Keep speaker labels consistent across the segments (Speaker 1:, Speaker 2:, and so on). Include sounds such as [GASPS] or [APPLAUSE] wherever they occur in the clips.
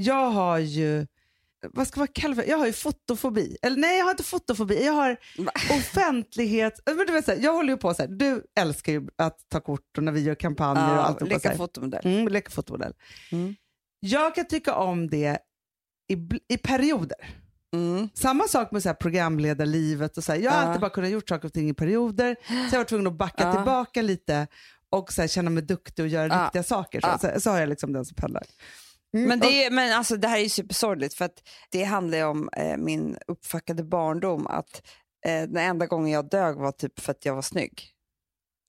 Speaker 1: jag har ju, vad ska man kalla det Jag har ju fotofobi. Eller nej, jag har inte fotofobi. Jag har [LAUGHS] offentlighet. Men du vet, så här, jag håller ju på så här, du älskar ju att ta kort och när vi gör kampanjer och allt.
Speaker 2: leka fotomodell.
Speaker 1: Mm, leka fotomodell.
Speaker 2: Mm.
Speaker 1: Jag kan tycka om det i, i perioder.
Speaker 2: Mm.
Speaker 1: Samma sak med så här programledarlivet. Och så här, jag har
Speaker 2: Ja.
Speaker 1: alltid bara kunnat gjort saker och ting i perioder. Så jag var tvungen att backa
Speaker 2: Ja.
Speaker 1: tillbaka lite och så här, känna mig duktig och göra
Speaker 2: Ja.
Speaker 1: riktiga saker. Så,
Speaker 2: Ja.
Speaker 1: så, så har jag liksom den som pendlar. Mm,
Speaker 2: Men, det är, men alltså, det här är ju supersorgligt för att det handlar ju om eh, min uppfackade barndom. Att eh, Den enda gången jag dög var typ för att jag var snygg.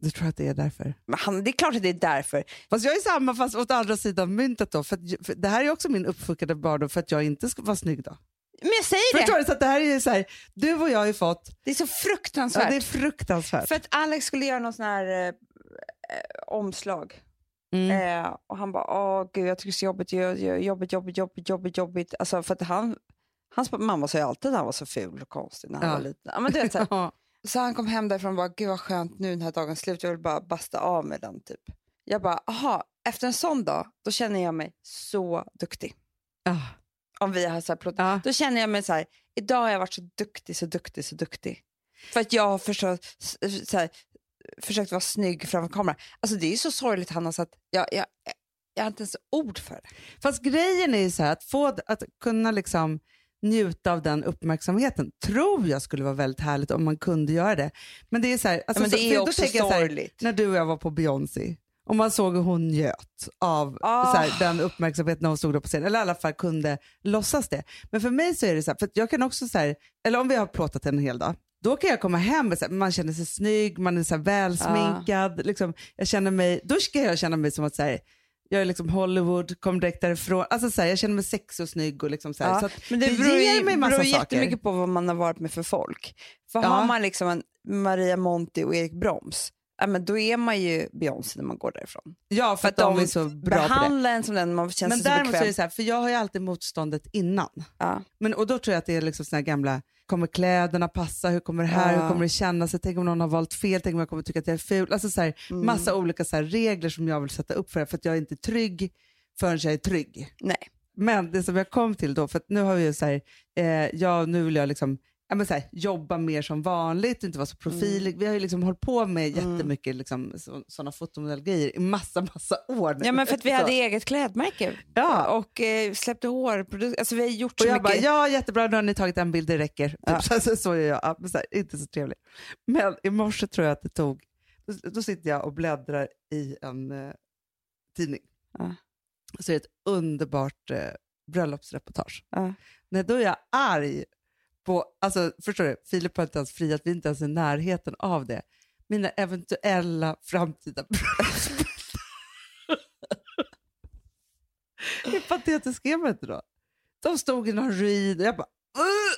Speaker 1: Du tror att det är därför?
Speaker 2: Men han, det är klart att det är därför.
Speaker 1: Fast jag är samma fast åt andra sidan myntet då. För, att, för det här är också min uppfuckade barndom för att jag inte ska vara snygg då.
Speaker 2: Men jag säger
Speaker 1: Förstår
Speaker 2: det,
Speaker 1: du? Så att det här är ju så här, du och jag har ju fått,
Speaker 2: det är så
Speaker 1: ja,
Speaker 2: fruktansvärt.
Speaker 1: det är fruktansvärt.
Speaker 2: För att Alex skulle göra någon sån här eh, eh, omslag.
Speaker 1: Mm.
Speaker 2: Eh, och han bara, åh gud jag tycker det är så jobbigt, jobbigt, jobbigt, jobbigt, jobbigt, jobbigt. Alltså för att han, hans mamma sa ju alltid att han var så ful och konstig när han
Speaker 1: Ja.
Speaker 2: var liten. Ja, men du vet, så, här. [LAUGHS] Så han kom hem därifrån och bara, gud vad skönt nu den här dagen slut, jag vill bara basta av med den typ. Jag bara, aha, efter en sån dag, då känner jag mig så duktig.
Speaker 1: Ja.
Speaker 2: Om vi har så här plott. Då känner jag mig så här, idag har jag varit så duktig, så duktig, så duktig. För att jag har förstått, så här, försökt vara snygg framför kameran. Alltså det är ju så sorgligt Hanna så att jag, jag, jag har inte ens ord för det.
Speaker 1: Fast grejen är ju så här, att få att kunna liksom njuta av den uppmärksamheten tror jag skulle vara väldigt härligt om man kunde göra det. Men det är så här, alltså,
Speaker 2: men det är också
Speaker 1: så här,
Speaker 2: sorgligt.
Speaker 1: när du och jag var på Beyoncé och man såg hur hon njöt av
Speaker 2: Ah.
Speaker 1: så här, den uppmärksamheten när hon stod där på scenen, eller i alla fall kunde låtsas det. Men för mig så är det så här, för jag kan också så här, eller om vi har plåtat en hel dag, då kan jag komma hem och så här, man känner sig snygg, man är så välsminkad, liksom, jag känner mig, då ska jag känna mig som att så här, jag är liksom Hollywood, kom direkt därifrån. Alltså så här, jag känner mig sexig och snygg. Och liksom så här.
Speaker 2: Ja,
Speaker 1: så
Speaker 2: men det,
Speaker 1: det
Speaker 2: beror,
Speaker 1: ger mig massa
Speaker 2: beror
Speaker 1: saker.
Speaker 2: jättemycket på vad man har varit med för folk. För
Speaker 1: Ja.
Speaker 2: har man liksom en Maria Monti och Erik Broms, ja, men då är man ju Beyoncé när man går därifrån.
Speaker 1: Ja, för, att de, är så bra
Speaker 2: behandlar en som den man känner
Speaker 1: Men
Speaker 2: sig så
Speaker 1: däremot så är
Speaker 2: bekväm.
Speaker 1: det så här, för jag har ju alltid motståndet innan.
Speaker 2: Ja.
Speaker 1: Men, och då tror jag att det är liksom såna gamla, kommer kläderna passa, hur kommer det här,
Speaker 2: Ja.
Speaker 1: hur kommer det kännas, tänk om någon har valt fel, tänk om jag kommer tycka att jag är ful. Alltså så här,
Speaker 2: Mm.
Speaker 1: massa olika så här regler som jag vill sätta upp för det, för att jag är inte trygg förrän jag är trygg.
Speaker 2: Nej.
Speaker 1: Men det som jag kom till då, för nu har vi ju så här, eh, ja, nu vill jag liksom men så här, jobba mer som vanligt, inte vara så profilig. Vi har ju liksom hållit på med
Speaker 2: Mm.
Speaker 1: jättemycket liksom, så, sådana fotomodellgrejer i massa, massa år nu.
Speaker 2: Ja, men för att vi
Speaker 1: Så.
Speaker 2: hade eget klädmärke
Speaker 1: Ja.
Speaker 2: och eh, släppte hårprodukter. Alltså vi har gjort
Speaker 1: Och
Speaker 2: så
Speaker 1: jag
Speaker 2: mycket.
Speaker 1: bara, ja jättebra, nu har ni tagit en bild, det räcker. Typ,
Speaker 2: Ja. [LAUGHS]
Speaker 1: så, så, så är jag, ja, men så här, inte så trevlig. Men i morse tror jag att det tog, då, då sitter jag och bläddrar i en eh, tidning.
Speaker 2: Ja.
Speaker 1: Så är det ett underbart eh, bröllopsreportage.
Speaker 2: Ja.
Speaker 1: Nej, då är jag arg på, alltså förstår du, Filip har inte ens friat, vi är inte ens i närheten av det. Mina eventuella framtida [LAUGHS] bröllopsbilder. Hur patetisk är man inte då? De stod i någon ruin och jag bara "Ugh!"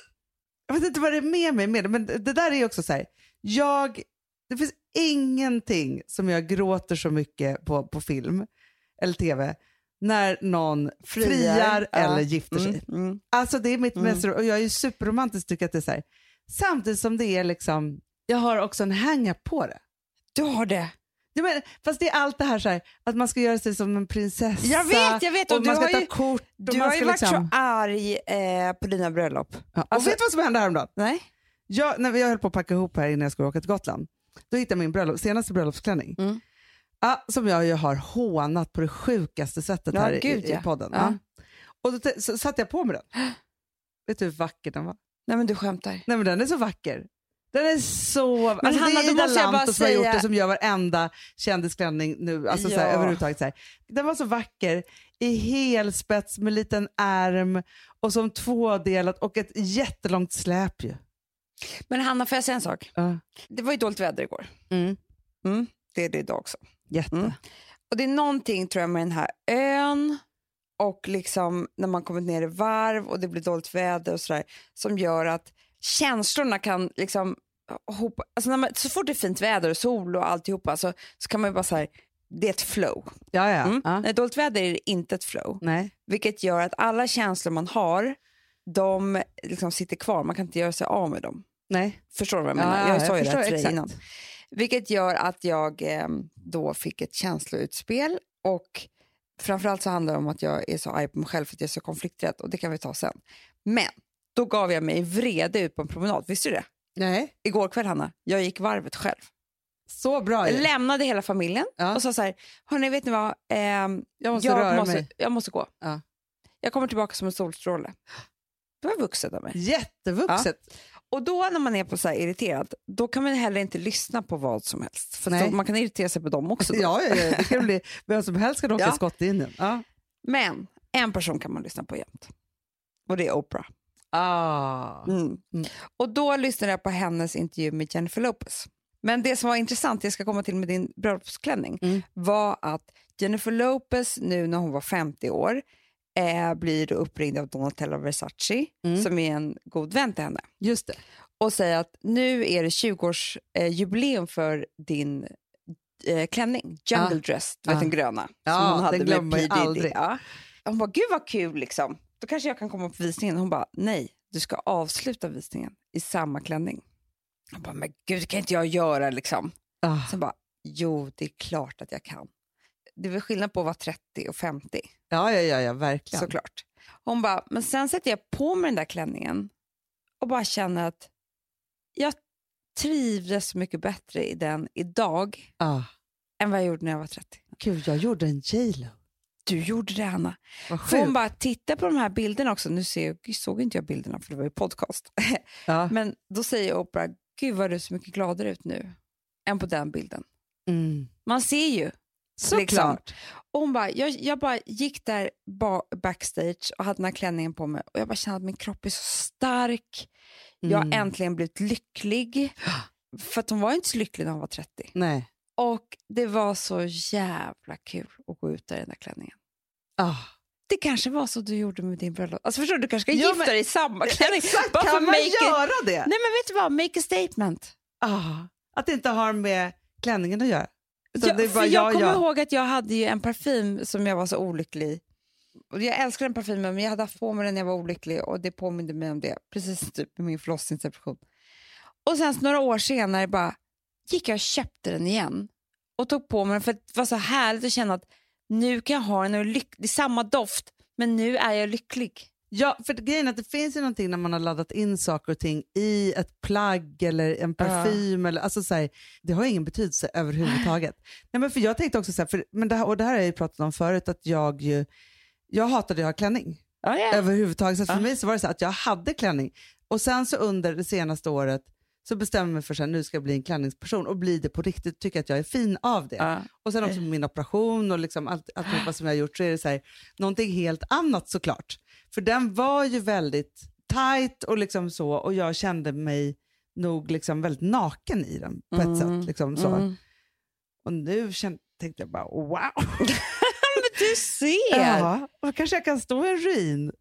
Speaker 1: Jag vet inte vad det är med mig med det, men det det där är också så här. Jag, det finns ingenting som jag gråter så mycket på, på film eller tv när någon friar,
Speaker 2: Ja.
Speaker 1: eller gifter sig.
Speaker 2: Mm, mm.
Speaker 1: Alltså det är mitt
Speaker 2: Mm.
Speaker 1: mest, och jag är superromantisk tycker att det är så här. Samtidigt som det är liksom, jag har också en hang-up på det.
Speaker 2: Du har det.
Speaker 1: Jag menar, fast det är allt det här, så här att man ska göra sig som en prinsessa.
Speaker 2: Jag vet, jag vet.
Speaker 1: Och,
Speaker 2: Och
Speaker 1: man ska
Speaker 2: har
Speaker 1: ta
Speaker 2: ju-
Speaker 1: kort.
Speaker 2: Du har ju varit
Speaker 1: liksom,
Speaker 2: så arg eh, på dina bröllop.
Speaker 1: Ja, och
Speaker 2: Alltså-
Speaker 1: vet du vad som hände häromdagen?
Speaker 2: Nej?
Speaker 1: Jag, när jag höll på att packa ihop här innan jag skulle åka till Gotland, då hittade jag min bröllop, senaste bröllopsklänning.
Speaker 2: Mm.
Speaker 1: Ja, som jag ju har hånat på det sjukaste sättet
Speaker 2: Ja,
Speaker 1: här
Speaker 2: gud,
Speaker 1: i, i
Speaker 2: ja.
Speaker 1: podden.
Speaker 2: Ja.
Speaker 1: Ja. Och då så satte jag på mig den. [GASPS] Vet du hur vacker den var?
Speaker 2: Nej men du skämtar.
Speaker 1: Nej men den är så vacker. Den är så... alltså,
Speaker 2: Hanna,
Speaker 1: det är Ida
Speaker 2: måste jag bara
Speaker 1: Lanto som har gjort det som gör varenda kändisklänning nu. Alltså, så här,
Speaker 2: Ja.
Speaker 1: överhuvudtaget, så här. Den var så vacker i helspets med liten ärm och som tvådelat och ett jättelångt släp ju.
Speaker 2: Men Hanna, får jag säga en sak?
Speaker 1: Ja.
Speaker 2: Det var ju dåligt väder igår.
Speaker 1: Mm.
Speaker 2: Mm, det är det idag också.
Speaker 1: Jätte.
Speaker 2: Mm. Och det är någonting tror jag med den här ön och liksom när man kommit ner i varv och det blir dåligt väder och sådär som gör att känslorna kan liksom hopa, alltså när man, så fort det är fint väder och sol och alltihopa så, så kan man ju bara säga det är ett flow.
Speaker 1: Ja, ja.
Speaker 2: Mm.
Speaker 1: ja.
Speaker 2: När dåligt väder är det inte ett flow.
Speaker 1: Nej.
Speaker 2: Vilket gör att alla känslor man har, de liksom sitter kvar. Man kan inte göra sig av med dem.
Speaker 1: Nej.
Speaker 2: Förstår du vad jag
Speaker 1: Ja,
Speaker 2: menar?
Speaker 1: ja,
Speaker 2: jag sa ju det här till dig innan. Vilket gör att jag eh, då fick ett känsloutspel och framförallt så handlar det om att jag är så arg på mig själv för att jag är så konflikträdd och det kan vi ta sen. Men då gav jag mig vrede ut på en promenad, visste du det?
Speaker 1: Nej,
Speaker 2: Igår kväll Hanna, jag gick varvet själv.
Speaker 1: så bra
Speaker 2: Jag
Speaker 1: ju.
Speaker 2: lämnade hela familjen
Speaker 1: Ja.
Speaker 2: och sa så här, hörni vet ni vad, Ehm,
Speaker 1: Jag måste
Speaker 2: jag, måste, jag måste gå.
Speaker 1: Ja.
Speaker 2: Jag kommer tillbaka som en solstråle. Det var vuxet av mig.
Speaker 1: Jättevuxet.
Speaker 2: Och då när man är på så irriterad, då kan man heller inte lyssna på vad som helst. För då, man kan irritera sig på dem också. Då. [LAUGHS]
Speaker 1: Ja, ja, ja, det kan bli [LAUGHS] vem som helst kan åka
Speaker 2: Ja.
Speaker 1: skott in den. Ja.
Speaker 2: Men en person kan man lyssna på jämt. Och det är Oprah.
Speaker 1: Ah.
Speaker 2: Mm.
Speaker 1: Mm.
Speaker 2: Och då lyssnade jag på hennes intervju med Jennifer Lopez. Men det som var intressant, jag ska komma till med din bröllopsklänning,
Speaker 1: Mm.
Speaker 2: var att Jennifer Lopez nu när hon var 50 år eh, blir uppringd av Donatella Versace
Speaker 1: Mm.
Speaker 2: som är en god vän till henne
Speaker 1: Just det.
Speaker 2: och säger att nu är det 20-årsjubileum eh, för din eh, klänning, Jungle
Speaker 1: Ah.
Speaker 2: Dress, du vet
Speaker 1: Ah.
Speaker 2: den gröna
Speaker 1: Ja,
Speaker 2: som hon
Speaker 1: den
Speaker 2: hade med
Speaker 1: glömmer jag aldrig.
Speaker 2: Ja. Hon bara, gud vad kul liksom. Då kanske jag kan komma på visningen. Hon bara, nej, du ska avsluta visningen i samma klänning. Jag bara, men gud, det kan inte jag göra liksom.
Speaker 1: Ah.
Speaker 2: Sen bara, jo, det är klart att jag kan. Det är väl skillnad på att vara 30 och 50,
Speaker 1: Ja, ja, ja, ja, verkligen.
Speaker 2: såklart. Hon bara, men sen sätter jag på mig den där klänningen och bara känner att jag trivdes så mycket bättre i den idag
Speaker 1: Ah.
Speaker 2: än vad jag gjorde när jag var 30.
Speaker 1: Gud, jag gjorde en J.Lo.
Speaker 2: Du gjorde det, Anna. Får hon bara titta på de här bilderna också. Nu ser jag, såg inte jag bilderna för det var ju podcast. [LAUGHS]
Speaker 1: Ja.
Speaker 2: Men då säger Oprah, gud vad du är så mycket gladare ut nu än på den bilden.
Speaker 1: Mm.
Speaker 2: Man ser ju.
Speaker 1: Såklart.
Speaker 2: Och hon bara, jag, jag bara gick där ba, backstage och hade den här klänningen på mig och jag bara kände att min kropp är så stark. Jag har
Speaker 1: Mm.
Speaker 2: äntligen blivit lycklig. [GASPS] För att hon var inte så lycklig när hon var 30.
Speaker 1: Nej.
Speaker 2: Och det var så jävla kul att gå ut där i den där klänningen.
Speaker 1: Ah.
Speaker 2: Det kanske var så du gjorde med din bröllop. Alltså förstår du, du kanske ska
Speaker 1: Ja,
Speaker 2: gifta
Speaker 1: men-
Speaker 2: dig i samma klänning.
Speaker 1: Exakt,
Speaker 2: Bara
Speaker 1: kan man
Speaker 2: make it-
Speaker 1: göra det?
Speaker 2: Nej men vet du vad, make a statement.
Speaker 1: Ah. Att det inte har med klänningen att göra.
Speaker 2: Ja,
Speaker 1: det är bara
Speaker 2: för jag
Speaker 1: jag,
Speaker 2: kommer
Speaker 1: jag.
Speaker 2: ihåg att jag hade ju en parfym som jag var så olycklig. Och jag älskar den parfymen men jag hade haft på mig den när jag var olycklig och det påminde mig om det. Precis typ med min förlossningsdepression. Och sen så några år senare bara gick jag och köpte den igen och tog på mig den för att det var så härligt att känna att nu kan jag ha den och lyck- det är samma doft men nu är jag lycklig.
Speaker 1: Ja, för grejen är att det finns ju någonting när man har laddat in saker och ting i ett plagg eller en parfym. Eller, alltså så här, det har ingen betydelse överhuvudtaget. [GASPS] Nej, men för jag tänkte också så här, för, men det här, och det här har jag ju pratat om förut, att jag ju, jag hatade att ha klänning
Speaker 2: Ja, ja.
Speaker 1: överhuvudtaget. Så för
Speaker 2: Ja.
Speaker 1: mig så var det så att jag hade klänning och sen så under det senaste året så bestämmer jag mig för att nu ska jag bli en klänningsperson och bli det på riktigt, tycker att jag är fin av det.
Speaker 2: Ja.
Speaker 1: Och sen också med min operation och liksom allt, allt som jag har gjort så är det så här, någonting helt annat såklart. För den var ju väldigt tight och liksom så och jag kände mig nog liksom väldigt naken i den på ett
Speaker 2: Mm,
Speaker 1: sätt. Liksom så.
Speaker 2: Mm.
Speaker 1: Och nu kände, tänkte jag bara wow. [LAUGHS]
Speaker 2: Men du ser!
Speaker 1: Ja, och kanske jag kan stå i en ruin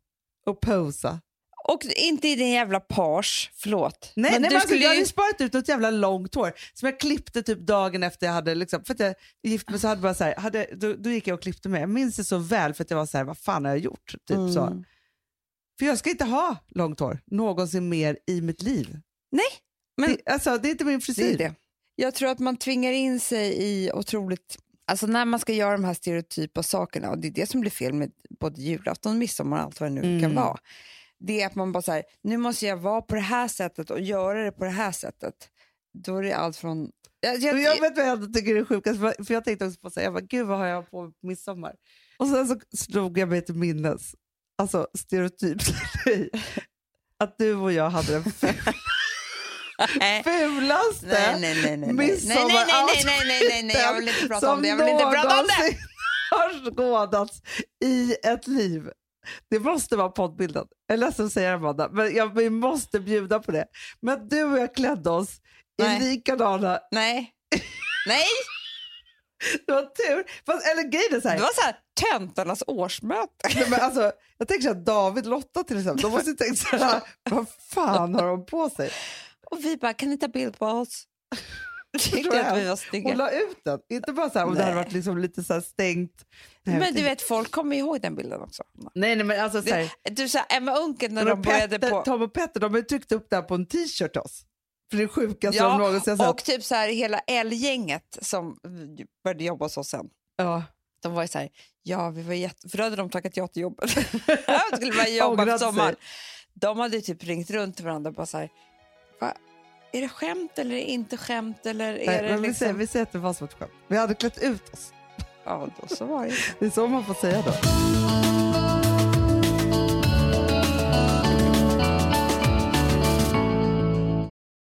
Speaker 1: och posa.
Speaker 2: Och inte i din jävla page, förlåt.
Speaker 1: Nej,
Speaker 2: Men
Speaker 1: nej men alltså,
Speaker 2: skulle
Speaker 1: jag hade sparat ut något jävla långt hår som jag klippte typ dagen efter jag hade, liksom, för att jag gift mig så hade bara så här, hade, då, då gick jag och klippte mig. Jag minns det så väl för att jag var så här, vad fan har jag gjort? Typ så.
Speaker 2: Mm.
Speaker 1: För jag ska inte ha långt hår någonsin mer i mitt liv.
Speaker 2: Nej, men
Speaker 1: det, alltså, det är inte min
Speaker 2: det
Speaker 1: frisyr.
Speaker 2: är det. Jag tror att man tvingar in sig i otroligt... Alltså när man ska göra de här stereotypa sakerna, och det är det som blir fel med både julafton, midsommar och allt vad det nu
Speaker 1: Mm.
Speaker 2: kan vara det är att man bara så här, nu måste jag vara på det här sättet och göra det på det här sättet. Då är det allt från... Jag, jag,
Speaker 1: jag vet vad jag tycker är sjukast, för jag tänkte också på så här, gud vad har jag på midsommar? Och sen så slog jag mig till minnes, alltså stereotypt, att du och jag hade den fulaste
Speaker 2: nej, nej, nej, nej, midsommaroutfiten som
Speaker 1: någonsin har skådats i ett liv. Det måste vara poddbilden. Jag är ledsen att säga det Amanda, men jag, vi måste bjuda på det. Men du och jag klädde oss
Speaker 2: Nej.
Speaker 1: i likadana,
Speaker 2: Nej, nej, [LAUGHS]
Speaker 1: det var tur. Fast, eller grejen är så här,
Speaker 2: det var så här töntarnas årsmöte.
Speaker 1: Nej, men alltså, jag tänker så här, David Lotta till exempel, de måste ju tänkt så här, [LAUGHS] vad fan har de på sig?
Speaker 2: Och vi bara, kan ni ta bild på oss? Tyckte
Speaker 1: jag.
Speaker 2: att vi var
Speaker 1: Och
Speaker 2: snygga.
Speaker 1: la ut den, inte bara så här, om det hade varit liksom lite så här stängt. Nej,
Speaker 2: Men du
Speaker 1: tänkte-
Speaker 2: vet, folk kommer ihåg den bilden också.
Speaker 1: nej, nej men alltså så här,
Speaker 2: Du sa Emma Unken när de började
Speaker 1: Petter,
Speaker 2: på...
Speaker 1: Tom och Petter de har ju tryckt upp det här på en t-shirt oss. För det är sjukaste
Speaker 2: Ja,
Speaker 1: de någonsin sett.
Speaker 2: och typ så här hela L-gänget som började jobba hos oss sen.
Speaker 1: Ja.
Speaker 3: De var ju så här, ja vi var jätte... För då hade de tackat ja till jobbet. [LAUGHS] de skulle bara jobba på sommaren.
Speaker 1: sig.
Speaker 3: De hade typ ringt runt till varandra och bara så här, Va? Är det skämt eller är det inte skämt? Eller är
Speaker 1: Nej,
Speaker 3: det
Speaker 1: vi,
Speaker 3: liksom...
Speaker 1: säger, vi säger att det var som ett skämt. Vi hade klätt ut oss.
Speaker 3: Ja, då så var det.
Speaker 1: Det är så man får säga då.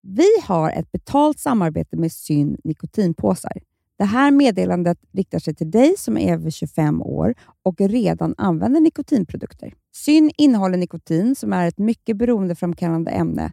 Speaker 2: Vi har ett betalt samarbete med Syn nikotinpåsar. Det här meddelandet riktar sig till dig som är över 25 år och redan använder nikotinprodukter. Syn innehåller nikotin som är ett mycket beroendeframkallande ämne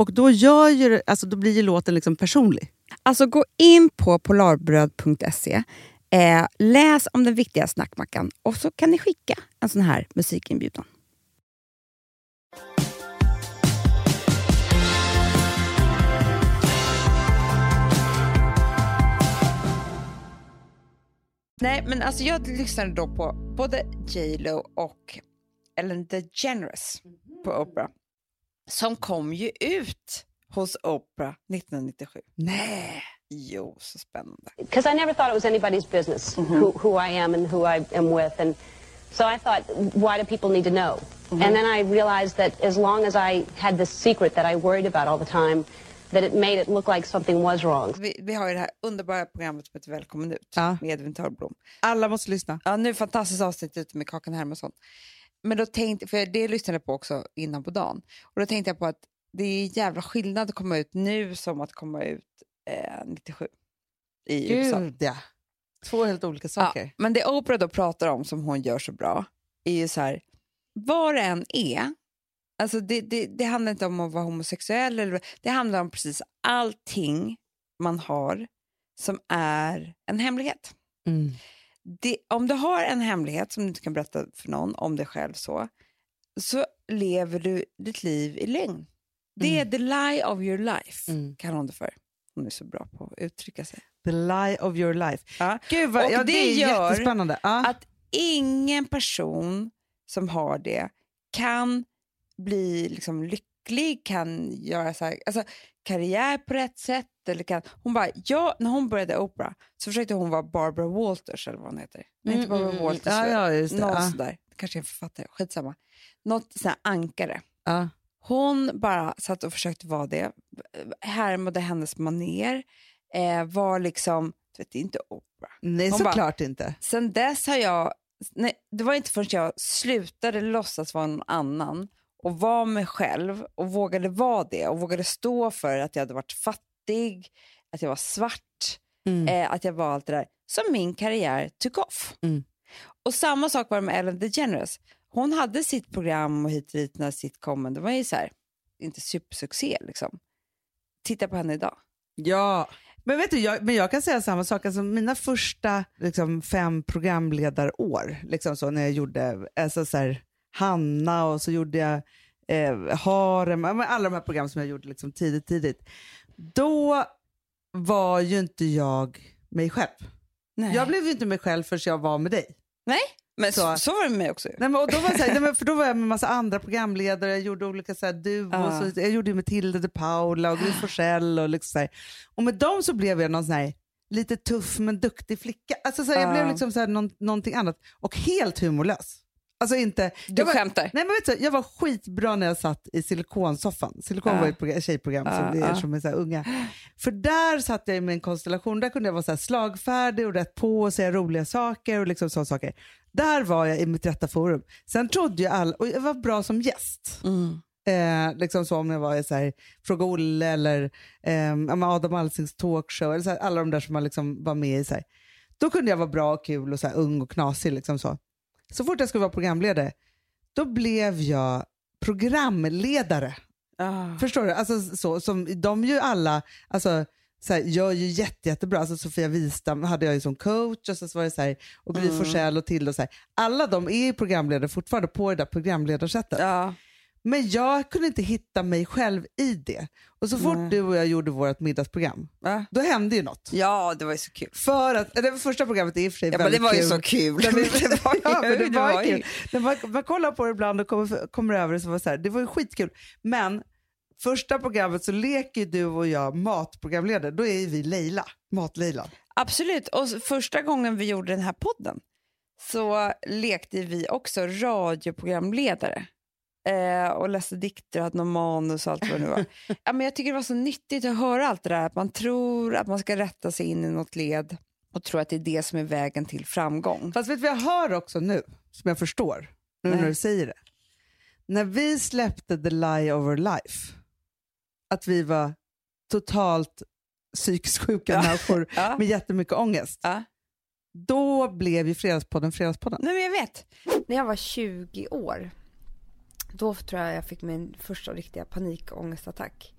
Speaker 1: Och då, gör ju, alltså, då blir ju låten liksom personlig.
Speaker 2: Alltså gå in på polarbröd.se, eh, läs om den viktiga snackmackan och så kan ni skicka en sån här musikinbjudan. Nej, men alltså jag lyssnade då på både J.Lo och Ellen DeGeneres på Oprah. Som kom ju ut hos Oprah 1997.
Speaker 1: Nej.
Speaker 2: Jo, så spännande.
Speaker 4: because I never thought it was anybody's business who, who I am and who I am with. And so I thought, why do people need to know? And then I realized that as long as I had this secret that I worried about all the time, that it made it look like something was wrong.
Speaker 2: Vi, vi har ju det här underbara programmet som heter Välkommen ut
Speaker 1: Ja.
Speaker 2: med Edvin Törnblom.
Speaker 1: Alla måste lyssna.
Speaker 2: Ja, nu är fantastiskt avsnitt ute med Kakan Hermansson. Men då tänkte, för det lyssnade jag på också innan på dagen. Och då tänkte jag på att det är jävla skillnad att komma ut nu som att komma ut eh, 97 i USA.
Speaker 1: Gud ja. Två helt olika saker.
Speaker 2: Ja, men det Oprah då pratar om som hon gör så bra är ju så här, vad det än är, alltså det, det, det handlar inte om att vara homosexuell, eller, det handlar om precis allting man har som är en hemlighet.
Speaker 1: Mm.
Speaker 2: Det, om du har en hemlighet som du inte kan berätta för någon om dig själv så, så lever du ditt liv i lögn. Det är the lie of your life,
Speaker 1: Mm.
Speaker 2: kallar hon det för. Hon är så bra på att uttrycka sig.
Speaker 1: The lie of your life.
Speaker 2: Ja.
Speaker 1: Gud vad,
Speaker 2: Och
Speaker 1: ja, det,
Speaker 2: det
Speaker 1: är
Speaker 2: gör
Speaker 1: jättespännande. Ja.
Speaker 2: att ingen person som har det kan bli liksom lycklig, kan göra så här, alltså, karriär på rätt sätt. Eller kan, hon bara, ja, när hon började Oprah så försökte hon vara Barbara Walters eller vad hon heter. Nej, inte Barbara
Speaker 1: Mm, mm,
Speaker 2: Walters,
Speaker 1: ja, ja, just det.
Speaker 2: någon
Speaker 1: Ja.
Speaker 2: sådär. Kanske en författare, skitsamma. Något sånt här ankare.
Speaker 1: Ja.
Speaker 2: Hon bara satt och försökte vara det, härmade hennes maner, eh, var liksom, du vet, det är inte Oprah.
Speaker 1: Nej, såklart inte.
Speaker 2: Sen dess har jag, nej, det var inte förrän jag slutade låtsas vara någon annan och var mig själv och vågade vara det och vågade stå för att jag hade varit fattig, att jag var svart,
Speaker 1: Mm.
Speaker 2: eh, att jag var allt det där, som min karriär took off.
Speaker 1: Mm.
Speaker 2: Och samma sak var det med Ellen DeGeneres. Hon hade sitt program och hit och dit när sitcomen, det var ju så här, inte supersuccé liksom. Titta på henne idag.
Speaker 1: Ja, men vet du, jag, men jag kan säga samma sak. Alltså, mina första liksom, fem programledarår, liksom så, när jag gjorde alltså, så här, Hanna och så gjorde jag eh, Harem, alla de här program som jag gjorde liksom, tidigt, tidigt. Då var ju inte jag mig själv.
Speaker 2: Nej.
Speaker 1: Jag blev ju inte mig själv förrän jag var med dig.
Speaker 2: Nej, men så,
Speaker 1: Så-
Speaker 2: så var det med mig också.
Speaker 1: Nej, men, och då var så här, nej, för då var jag med massa andra programledare, jag gjorde olika så här, duos,
Speaker 2: Ja.
Speaker 1: och jag gjorde ju Matilda de Paula och Gry Forssell och liksom så här. Och med dem så blev jag någon sån här lite tuff men duktig flicka. Alltså så här, jag
Speaker 2: Ja.
Speaker 1: blev liksom så här, någon, någonting annat och helt humorlös. Alltså inte...
Speaker 2: Du
Speaker 1: jag var,
Speaker 2: skämtar.
Speaker 1: Nej, men vet du, jag var skitbra när jag satt i silikonsoffan. Silikon
Speaker 2: Ja.
Speaker 1: var ett program- tjejprogram
Speaker 2: Ja,
Speaker 1: som det är
Speaker 2: ja.
Speaker 1: som är så unga. För där satt jag med en konstellation, där kunde jag vara så slagfärdig och rätt på och säga roliga saker och liksom sådana saker. Där var jag i mitt rätta forum. Sen trodde jag all, och jag var bra som gäst.
Speaker 2: Mm.
Speaker 1: Eh, liksom så om jag var i så här, Fråga Olle eller eh, Adam Alsings talkshow, eller så här, alla de där som man liksom var med i. Så här. Då kunde jag vara bra och kul och så här, ung och knasig. Liksom så. Så fort jag skulle vara programledare, då blev jag programledare.
Speaker 2: Ah.
Speaker 1: Förstår du? Alltså, så, som, de ju alla alltså, så här, gör ju jätte, jättebra. Alltså, Sofia Wistam hade jag ju som coach och så var det så här, och Gry
Speaker 2: Mm.
Speaker 1: Forssell och till och så här. Alla de är ju programledare fortfarande på det där programledarsättet.
Speaker 2: Ja.
Speaker 1: Men jag kunde inte hitta mig själv i det. Och så fort
Speaker 2: Nej.
Speaker 1: du och jag gjorde vårt middagsprogram,
Speaker 2: Va?
Speaker 1: då hände ju något.
Speaker 2: ja, det var ju så kul.
Speaker 1: För att, det första programmet är i och för sig
Speaker 2: Ja, men
Speaker 1: väldigt
Speaker 2: det var ju
Speaker 1: kul.
Speaker 2: så kul.
Speaker 1: Men-
Speaker 2: det [LAUGHS] var ju, [LAUGHS]
Speaker 1: ja, men det
Speaker 2: det
Speaker 1: var
Speaker 2: var
Speaker 1: ju
Speaker 2: ju-
Speaker 1: kul. Man, man kollar på det ibland och kommer, kommer över det så var det så här, det var ju skitkul. Men första programmet så leker du och jag matprogramledare. Då är ju vi Leila, Mat-Leila.
Speaker 2: Absolut. Och första gången vi gjorde den här podden så lekte vi också radioprogramledare. Eh, och läste dikter och hade någon manus och allt vad det nu var. [LAUGHS] ja, men jag tycker det var så nyttigt att höra allt det där. Att man tror att man ska rätta sig in i något led och tror att det är det som är vägen till framgång.
Speaker 1: Fast vet du vad jag hör också nu, som jag förstår, nu
Speaker 2: Nej.
Speaker 1: när du säger det. När vi släppte The Lie of Our Life, att vi var totalt psykiskt sjuka
Speaker 2: Ja.
Speaker 1: människor
Speaker 2: Ja.
Speaker 1: med jättemycket ångest.
Speaker 2: Ja.
Speaker 1: Då blev ju Fredagspodden Fredagspodden.
Speaker 2: Nej, men jag vet.
Speaker 5: När jag var 20 år, då tror jag jag fick min första riktiga panikångestattack.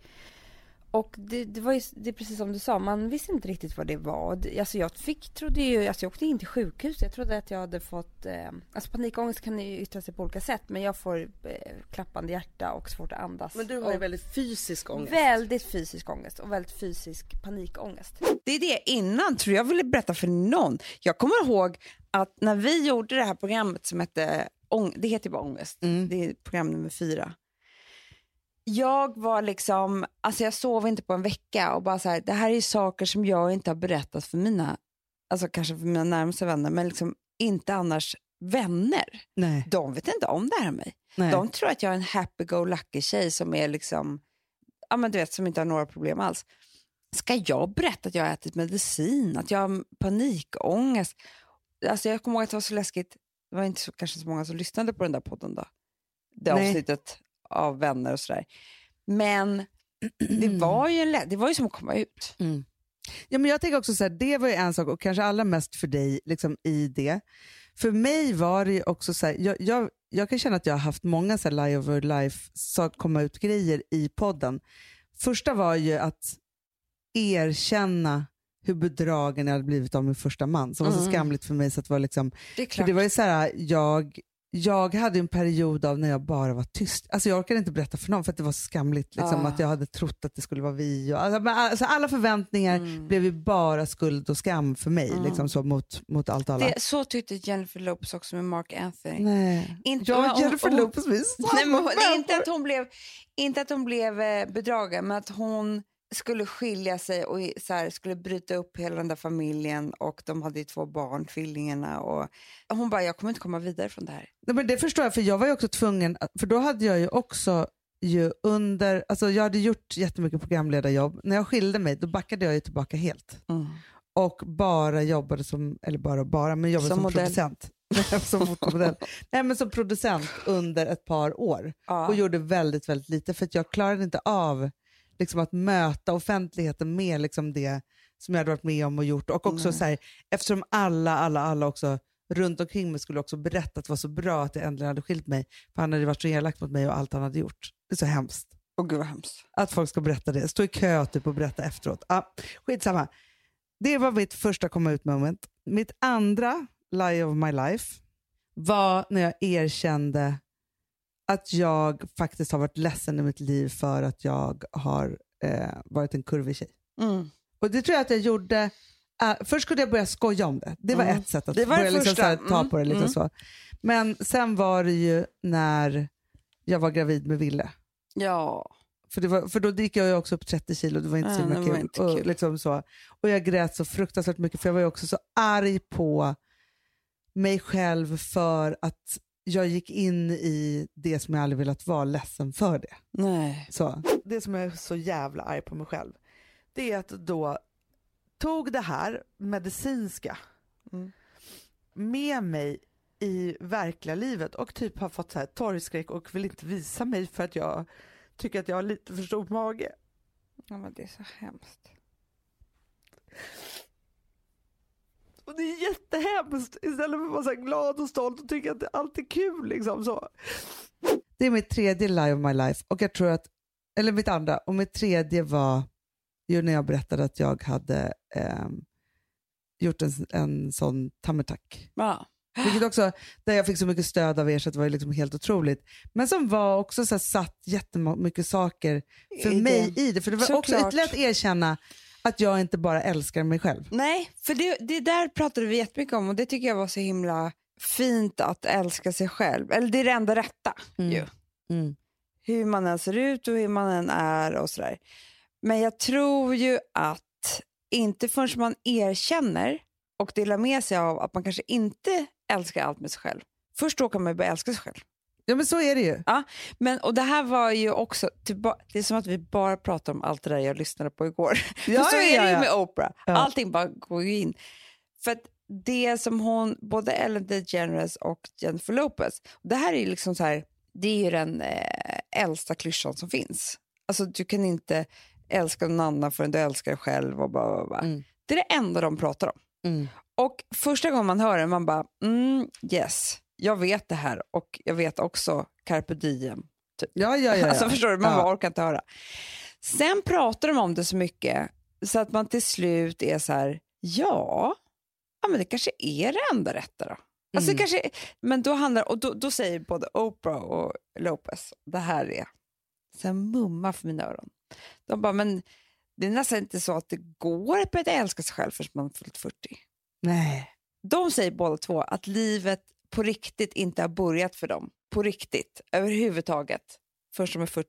Speaker 5: och det, det var ju det är precis som du sa, man visste inte riktigt vad det var. Alltså jag fick, trodde ju, alltså jag åkte in till sjukhus, jag trodde att jag hade fått, eh, alltså panikångest kan ju yttra sig på olika sätt men jag får eh, klappande hjärta och svårt att andas.
Speaker 1: Men du har ju väldigt fysisk ångest.
Speaker 5: väldigt fysisk ångest och väldigt fysisk panikångest.
Speaker 2: Det är det innan, tror jag ville berätta för någon. Jag kommer ihåg att när vi gjorde det här programmet som hette, Ång- det heter ju bara Ångest,
Speaker 1: Mm.
Speaker 2: det är program nummer fyra. Jag var liksom, alltså jag sov inte på en vecka och bara så här, det här är saker som jag inte har berättat för mina, alltså kanske för mina närmaste vänner, men liksom inte annars vänner.
Speaker 1: Nej.
Speaker 2: De vet inte om det här med mig.
Speaker 1: Nej.
Speaker 2: De tror att jag är en happy-go-lucky tjej som är liksom, ja men du vet, som inte har några problem alls. Ska jag berätta att jag har ätit medicin, att jag har panikångest? Alltså jag kommer ihåg att det var så läskigt, det var inte så, kanske så många som lyssnade på den där podden då. Det
Speaker 1: Nej.
Speaker 2: avsnittet av vänner och sådär. Men [CLEARS THROAT] det var ju, en det var ju som att komma ut.
Speaker 1: Ja, men jag tänker också så här, det var ju en sak och kanske allra mest för dig liksom, i det. För mig var det ju också så här, jag, jag, jag kan känna att jag har haft många så här, lie over life, så komma ut grejer i podden. Första var ju att erkänna hur bedragen jag hade blivit av min första man som var så
Speaker 2: Mm.
Speaker 1: skamligt för mig så att det var liksom
Speaker 2: Det är klart.
Speaker 1: det var ju så här, jag, jag hade en period av när jag bara var tyst. Alltså jag orkade inte berätta för någon för att det var så skamligt. Liksom,
Speaker 2: Ah.
Speaker 1: Att jag hade trott att det skulle vara vi. Och, alltså, alltså, alla förväntningar
Speaker 2: Mm.
Speaker 1: blev ju bara skuld och skam för mig. Liksom, så, mot, mot allt och alla.
Speaker 2: det, så tyckte Jennifer Lopez också med Mark Anthony.
Speaker 1: Nej.
Speaker 2: Inte-
Speaker 1: jag och Jennifer
Speaker 2: hon-
Speaker 1: Lopez, vi är samma
Speaker 2: Nej, men hon- inte att hon blev, inte att hon blev eh, bedragen, men att hon skulle skilja sig och så här, skulle bryta upp hela den där familjen och de hade ju två barn, tvillingarna. Och hon bara, jag kommer inte komma vidare från det här.
Speaker 1: Nej, men det förstår jag, för jag var ju också tvungen, för då hade jag ju också ju under, alltså jag hade gjort jättemycket programledarjobb. När jag skilde mig då backade jag ju tillbaka helt. och bara jobbade som, eller bara bara, men jobbade
Speaker 2: Som
Speaker 1: som,
Speaker 2: modell.
Speaker 1: producent. [LAUGHS] som fotomodell. Nej men som producent under ett par år
Speaker 2: Ja.
Speaker 1: och gjorde väldigt, väldigt lite för att jag klarade inte av liksom, att möta offentligheten med liksom, det som jag hade varit med om och gjort. Och också
Speaker 2: Nej.
Speaker 1: så här, eftersom alla, alla, alla också runt omkring mig skulle också berätta att det var så bra att jag äntligen hade skilt mig, för han hade varit så elak mot mig och allt han hade gjort. Det är så hemskt.
Speaker 2: Åh gud vad hemskt.
Speaker 1: Att folk ska berätta det. Stå i kö typ och berätta efteråt. Ah, skitsamma. Det var mitt första komma ut moment. Mitt andra lie of my life var när jag erkände att jag faktiskt har varit ledsen i mitt liv för att jag har eh, varit en kurvig tjej.
Speaker 2: Mm.
Speaker 1: Och det tror jag att jag gjorde, eh, först skulle jag börja skoja om det. Det var
Speaker 2: Mm.
Speaker 1: ett sätt att börja liksom
Speaker 2: första.
Speaker 1: så här, ta
Speaker 2: Mm.
Speaker 1: på det. Liksom
Speaker 2: Mm.
Speaker 1: så. Men sen var det ju när jag var gravid med Ville.
Speaker 2: Ja.
Speaker 1: För, var, för då gick jag ju också upp 30 kilo, det var inte så himla kul. Och, liksom så. och jag grät så fruktansvärt mycket för jag var ju också så arg på mig själv för att jag gick in i det som jag aldrig velat vara, ledsen för det.
Speaker 2: Nej.
Speaker 1: Så. Det som jag är så jävla arg på mig själv, det är att då tog det här medicinska
Speaker 2: Mm.
Speaker 1: med mig i verkliga livet och typ har fått så här torgskräck och vill inte visa mig för att jag tycker att jag har lite för stor mage.
Speaker 2: Ja, men det är så hemskt.
Speaker 1: Och det är jättehemskt istället för att vara så glad och stolt och tycka att allt är kul. Liksom så. Det är mitt tredje lie of my life och jag tror att, eller mitt andra, och mitt tredje var ju när jag berättade att jag hade ehm, gjort en, en sån tammertack.
Speaker 2: Ja.
Speaker 1: Vilket också, där jag fick så mycket stöd av er så det var liksom helt otroligt. Men som var också så här, satt jättemycket saker för
Speaker 2: I
Speaker 1: mig
Speaker 2: det.
Speaker 1: i det. För det var också
Speaker 2: Såklart.
Speaker 1: ytterligare att erkänna att jag inte bara älskar mig själv.
Speaker 2: Nej, för det, det där pratade vi jättemycket om och det tycker jag var så himla fint att älska sig själv. Eller det är det enda rätta
Speaker 1: Mm.
Speaker 2: ju.
Speaker 1: Mm.
Speaker 2: Hur man än ser ut och hur man än är och sådär. Men jag tror ju att inte förrän man erkänner och delar med sig av att man kanske inte älskar allt med sig själv. Först då kan man börja älska sig själv.
Speaker 1: Ja men så är det ju.
Speaker 2: Men, och det här var ju också, tillba- det är som att vi bara pratar om allt det där jag lyssnade på igår.
Speaker 1: Ja, [LAUGHS]
Speaker 2: så
Speaker 1: ja,
Speaker 2: är det ju
Speaker 1: ja.
Speaker 2: med Oprah.
Speaker 1: Ja.
Speaker 2: Allting bara går in. För det som hon, både Ellen DeGeneres och Jennifer Lopez, det här är ju liksom så här, det är ju den eh, äldsta klyschan som finns. Alltså du kan inte älska någon annan förrän du älskar dig själv och bla, bla, bla.
Speaker 1: Mm.
Speaker 2: Det är det enda de pratar om.
Speaker 1: Mm.
Speaker 2: Och första gången man hör det, man bara, mm, yes, jag vet det här och jag vet också carpe diem.
Speaker 1: Ja, ja, ja, [LAUGHS] ja.
Speaker 2: Alltså förstår du, man
Speaker 1: Ja.
Speaker 2: orkar inte höra. Sen pratar de om det så mycket så att man till slut är så här, ja, ja men det kanske är det enda rätta då. Alltså
Speaker 1: Mm.
Speaker 2: kanske, men då handlar och då, då säger både Oprah och Lopez, det här är sen mumma för mina öron. De bara, men det är nästan inte så att det går att börja älska sig själv förrän man fyllt 40.
Speaker 1: Nej.
Speaker 2: De säger båda två att livet på riktigt inte har börjat för dem. På riktigt, överhuvudtaget. Först de är 40-50.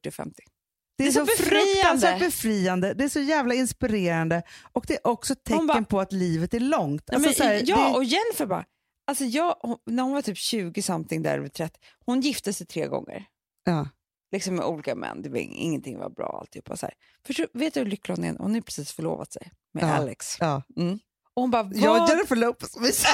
Speaker 1: Det är,
Speaker 2: Det är
Speaker 1: så,
Speaker 2: så befriande.
Speaker 1: fruktansvärt befriande, det är så jävla inspirerande och det är också tecken
Speaker 2: bara-
Speaker 1: på att livet är långt.
Speaker 2: Ja,
Speaker 1: Alltså,
Speaker 2: men,
Speaker 1: så här,
Speaker 2: ja
Speaker 1: det,
Speaker 2: och Jennifer bara, alltså jag, hon, när hon var typ 20 something där över 30, hon gifte sig tre gånger.
Speaker 1: ja.
Speaker 2: Liksom med olika män, det var, ing- ingenting var bra alltihopa. Så här. Förstår, vet du hur lycklig hon är? Hon har precis förlovat sig med
Speaker 1: Ja.
Speaker 2: Alex.
Speaker 1: Ja.
Speaker 2: Och hon bara, vad,
Speaker 1: Jag och Jennifer Lopez, [LAUGHS]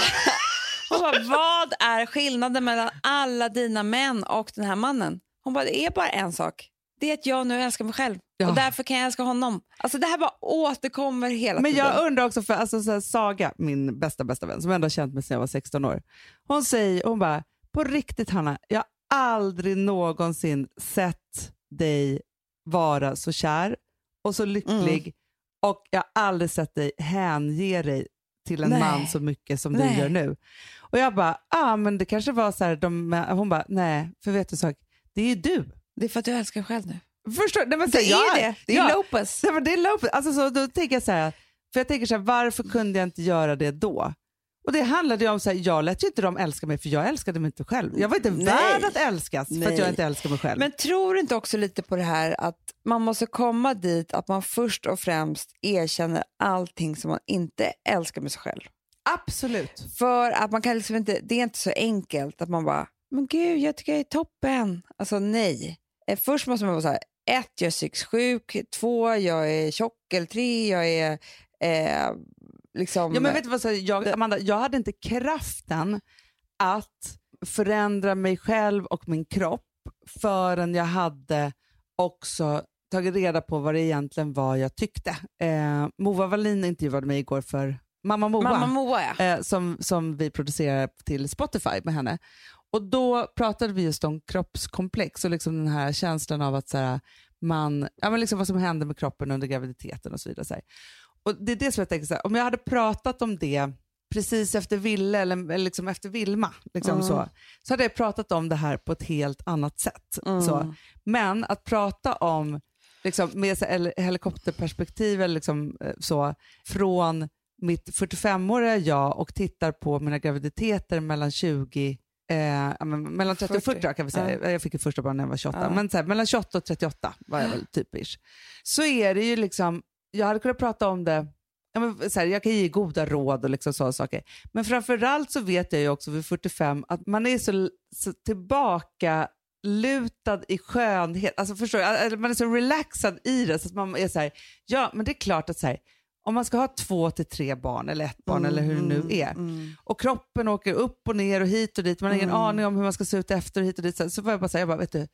Speaker 1: [LAUGHS]
Speaker 2: bara, vad är skillnaden mellan alla dina män och den här mannen? Hon bara, det är bara en sak. Det är att jag nu älskar mig själv
Speaker 1: Ja.
Speaker 2: och därför kan jag älska honom. Alltså det här bara återkommer hela
Speaker 1: Men
Speaker 2: tiden.
Speaker 1: jag undrar också, för alltså, så här, Saga, min bästa bästa vän, som ändå har känt mig sedan jag var 16 år. Hon säger, hon bara, på riktigt Hanna, jag har aldrig någonsin sett dig vara så kär och så lycklig och jag har aldrig sett dig hänge dig till en
Speaker 2: Nej.
Speaker 1: man så mycket som
Speaker 2: Nej.
Speaker 1: du gör nu. Och jag bara, ah, men det kanske var så här, de, hon bara, nej, för vet du sak, det är ju du.
Speaker 2: Det är för att du älskar själv nu.
Speaker 1: Förstår, nej, men, så
Speaker 2: Det
Speaker 1: här, jag-
Speaker 2: är det. Det är
Speaker 1: ja.
Speaker 2: Lopez.
Speaker 1: Nej, men det är Lopez. Alltså, så, då tänker jag så här, för jag tänker så här, varför kunde jag inte göra det då? Och det handlade ju om så här, jag lät ju inte dem älska mig för jag älskade mig inte själv. Jag var inte
Speaker 2: Nej.
Speaker 1: värd att älskas för att
Speaker 2: Nej.
Speaker 1: jag inte älskar mig själv.
Speaker 2: Men tror du inte också lite på det här att man måste komma dit att man först och främst erkänner allting som man inte älskar med sig själv?
Speaker 1: Absolut.
Speaker 2: För att man kan liksom inte, det är inte så enkelt att man bara, men gud jag tycker jag är toppen. Alltså nej. Eh, Först måste man vara så här, ett, jag är psykiskt sjuk, två, jag är tjock, eller tre, jag är eh, liksom...
Speaker 1: Ja, men vet du vad, så jag, Amanda, jag hade inte kraften att förändra mig själv och min kropp förrän jag hade också tagit reda på vad det egentligen var jag tyckte. Eh, Mova Wallin intervjuade mig igår för Mamma Moa.
Speaker 2: Mamma Moa ja.
Speaker 1: eh, som, som vi producerar till Spotify med henne. Och då pratade vi just om kroppskomplex och liksom den här känslan av att så här, man, ja, men liksom vad som händer med kroppen under graviditeten och så vidare. Så här. Och det är det som jag tänker, så här, om jag hade pratat om det precis efter Ville eller, liksom efter Vilma, liksom
Speaker 2: Mm.
Speaker 1: så, så hade jag pratat om det här på ett helt annat sätt.
Speaker 2: Mm.
Speaker 1: Så. Men att prata om liksom, med helikopterperspektiv eller liksom, eh, så, från mitt 45-åriga jag och tittar på mina graviditeter mellan 20 Eh, ja, mellan 30 och 40 kan vi säga. Jag fick ju första barn när jag var 28.
Speaker 2: Ja.
Speaker 1: Men så här, mellan 28 och 38 var jag väl typisk. Så är det ju liksom, jag hade kunnat prata om det, ja, men så här, jag kan ge goda råd och liksom sådana saker. Men framförallt så vet jag ju också vid 45 att man är så, så tillbaka lutad i skönhet. Alltså förstår jag? Man är så relaxad i det. Så att man är så här, ja men det är klart att så här, om man ska ha två till tre barn eller ett barn eller hur det nu är och kroppen åker upp och ner och hit och dit, man har ingen aning om hur man ska se ut efter och hit och dit. Så, så var jag bara säga, jag bara, vet du,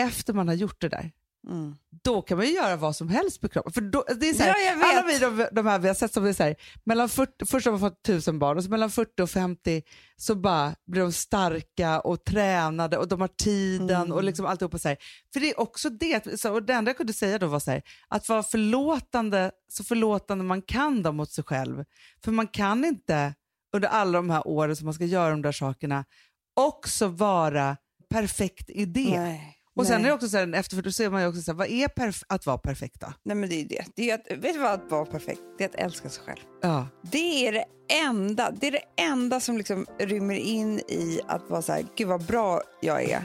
Speaker 1: efter man har gjort det där,
Speaker 2: Mm.
Speaker 1: då kan man ju göra vad som helst med kroppen. För då, det är så här,
Speaker 2: Ja,
Speaker 1: alla vi de, de här vi har sett som är så här, mellan 40, först har man fått tusen barn och så mellan 40 och 50 så bara blir de starka och tränade och de har tiden
Speaker 2: Mm.
Speaker 1: och liksom alltihopa så här. För det är också det, så, och det enda jag kunde säga då var så här, att vara förlåtande, så förlåtande man kan då mot sig själv. För man kan inte under alla de här åren som man ska göra de där sakerna också vara perfekt i det.
Speaker 2: Nej.
Speaker 1: Och sen
Speaker 2: Nej.
Speaker 1: är det också så här, efter för då ser man ju också så här, vad är perf- att vara perfekt då?
Speaker 2: Nej men det är ju det. det är att, vet du vad att vara perfekt? Det är att älska sig själv.
Speaker 1: Ja.
Speaker 2: Det är det enda, det är det enda som liksom rymmer in i att vara så här, gud vad bra jag är.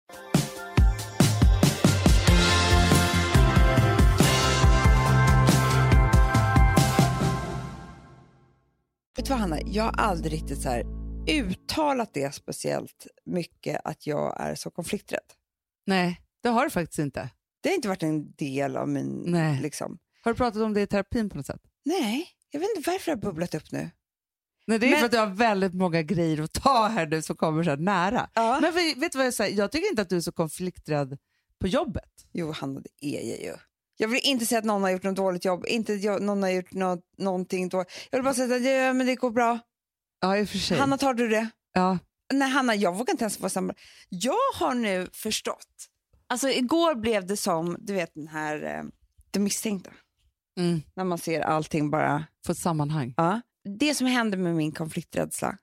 Speaker 2: Vet du vad Hanna, jag har aldrig riktigt så här uttalat det speciellt mycket att jag är så konflikträdd.
Speaker 1: Nej, det har du faktiskt inte.
Speaker 2: Det har inte varit en del av min...
Speaker 1: Nej.
Speaker 2: Liksom.
Speaker 1: Har du pratat om det i terapin på något sätt?
Speaker 2: Nej, jag vet inte varför det har bubblat upp nu.
Speaker 1: Nej, det är
Speaker 2: Men-
Speaker 1: för att du har väldigt många grejer att ta här nu som kommer så här nära.
Speaker 2: Ja.
Speaker 1: Men för, vet du vad jag säger? Jag tycker inte att du är så konflikträdd på jobbet.
Speaker 2: Jo, Hanna, det är jag ju. Jag vill inte säga att någon har gjort något dåligt jobb, inte att någon har gjort något, någonting dåligt. Jag vill bara säga att ja, men det går bra.
Speaker 1: Ja, i och för sig.
Speaker 2: Hanna, tar du det?
Speaker 1: ja.
Speaker 2: Nej, Hanna, jag vågar inte ens vara samma. Jag har nu förstått. Alltså igår blev det som, du vet den här, eh, det misstänkta.
Speaker 1: Mm.
Speaker 2: När man ser allting bara.
Speaker 1: Få ett sammanhang.
Speaker 2: Ja. Det som händer med min konflikträdsla,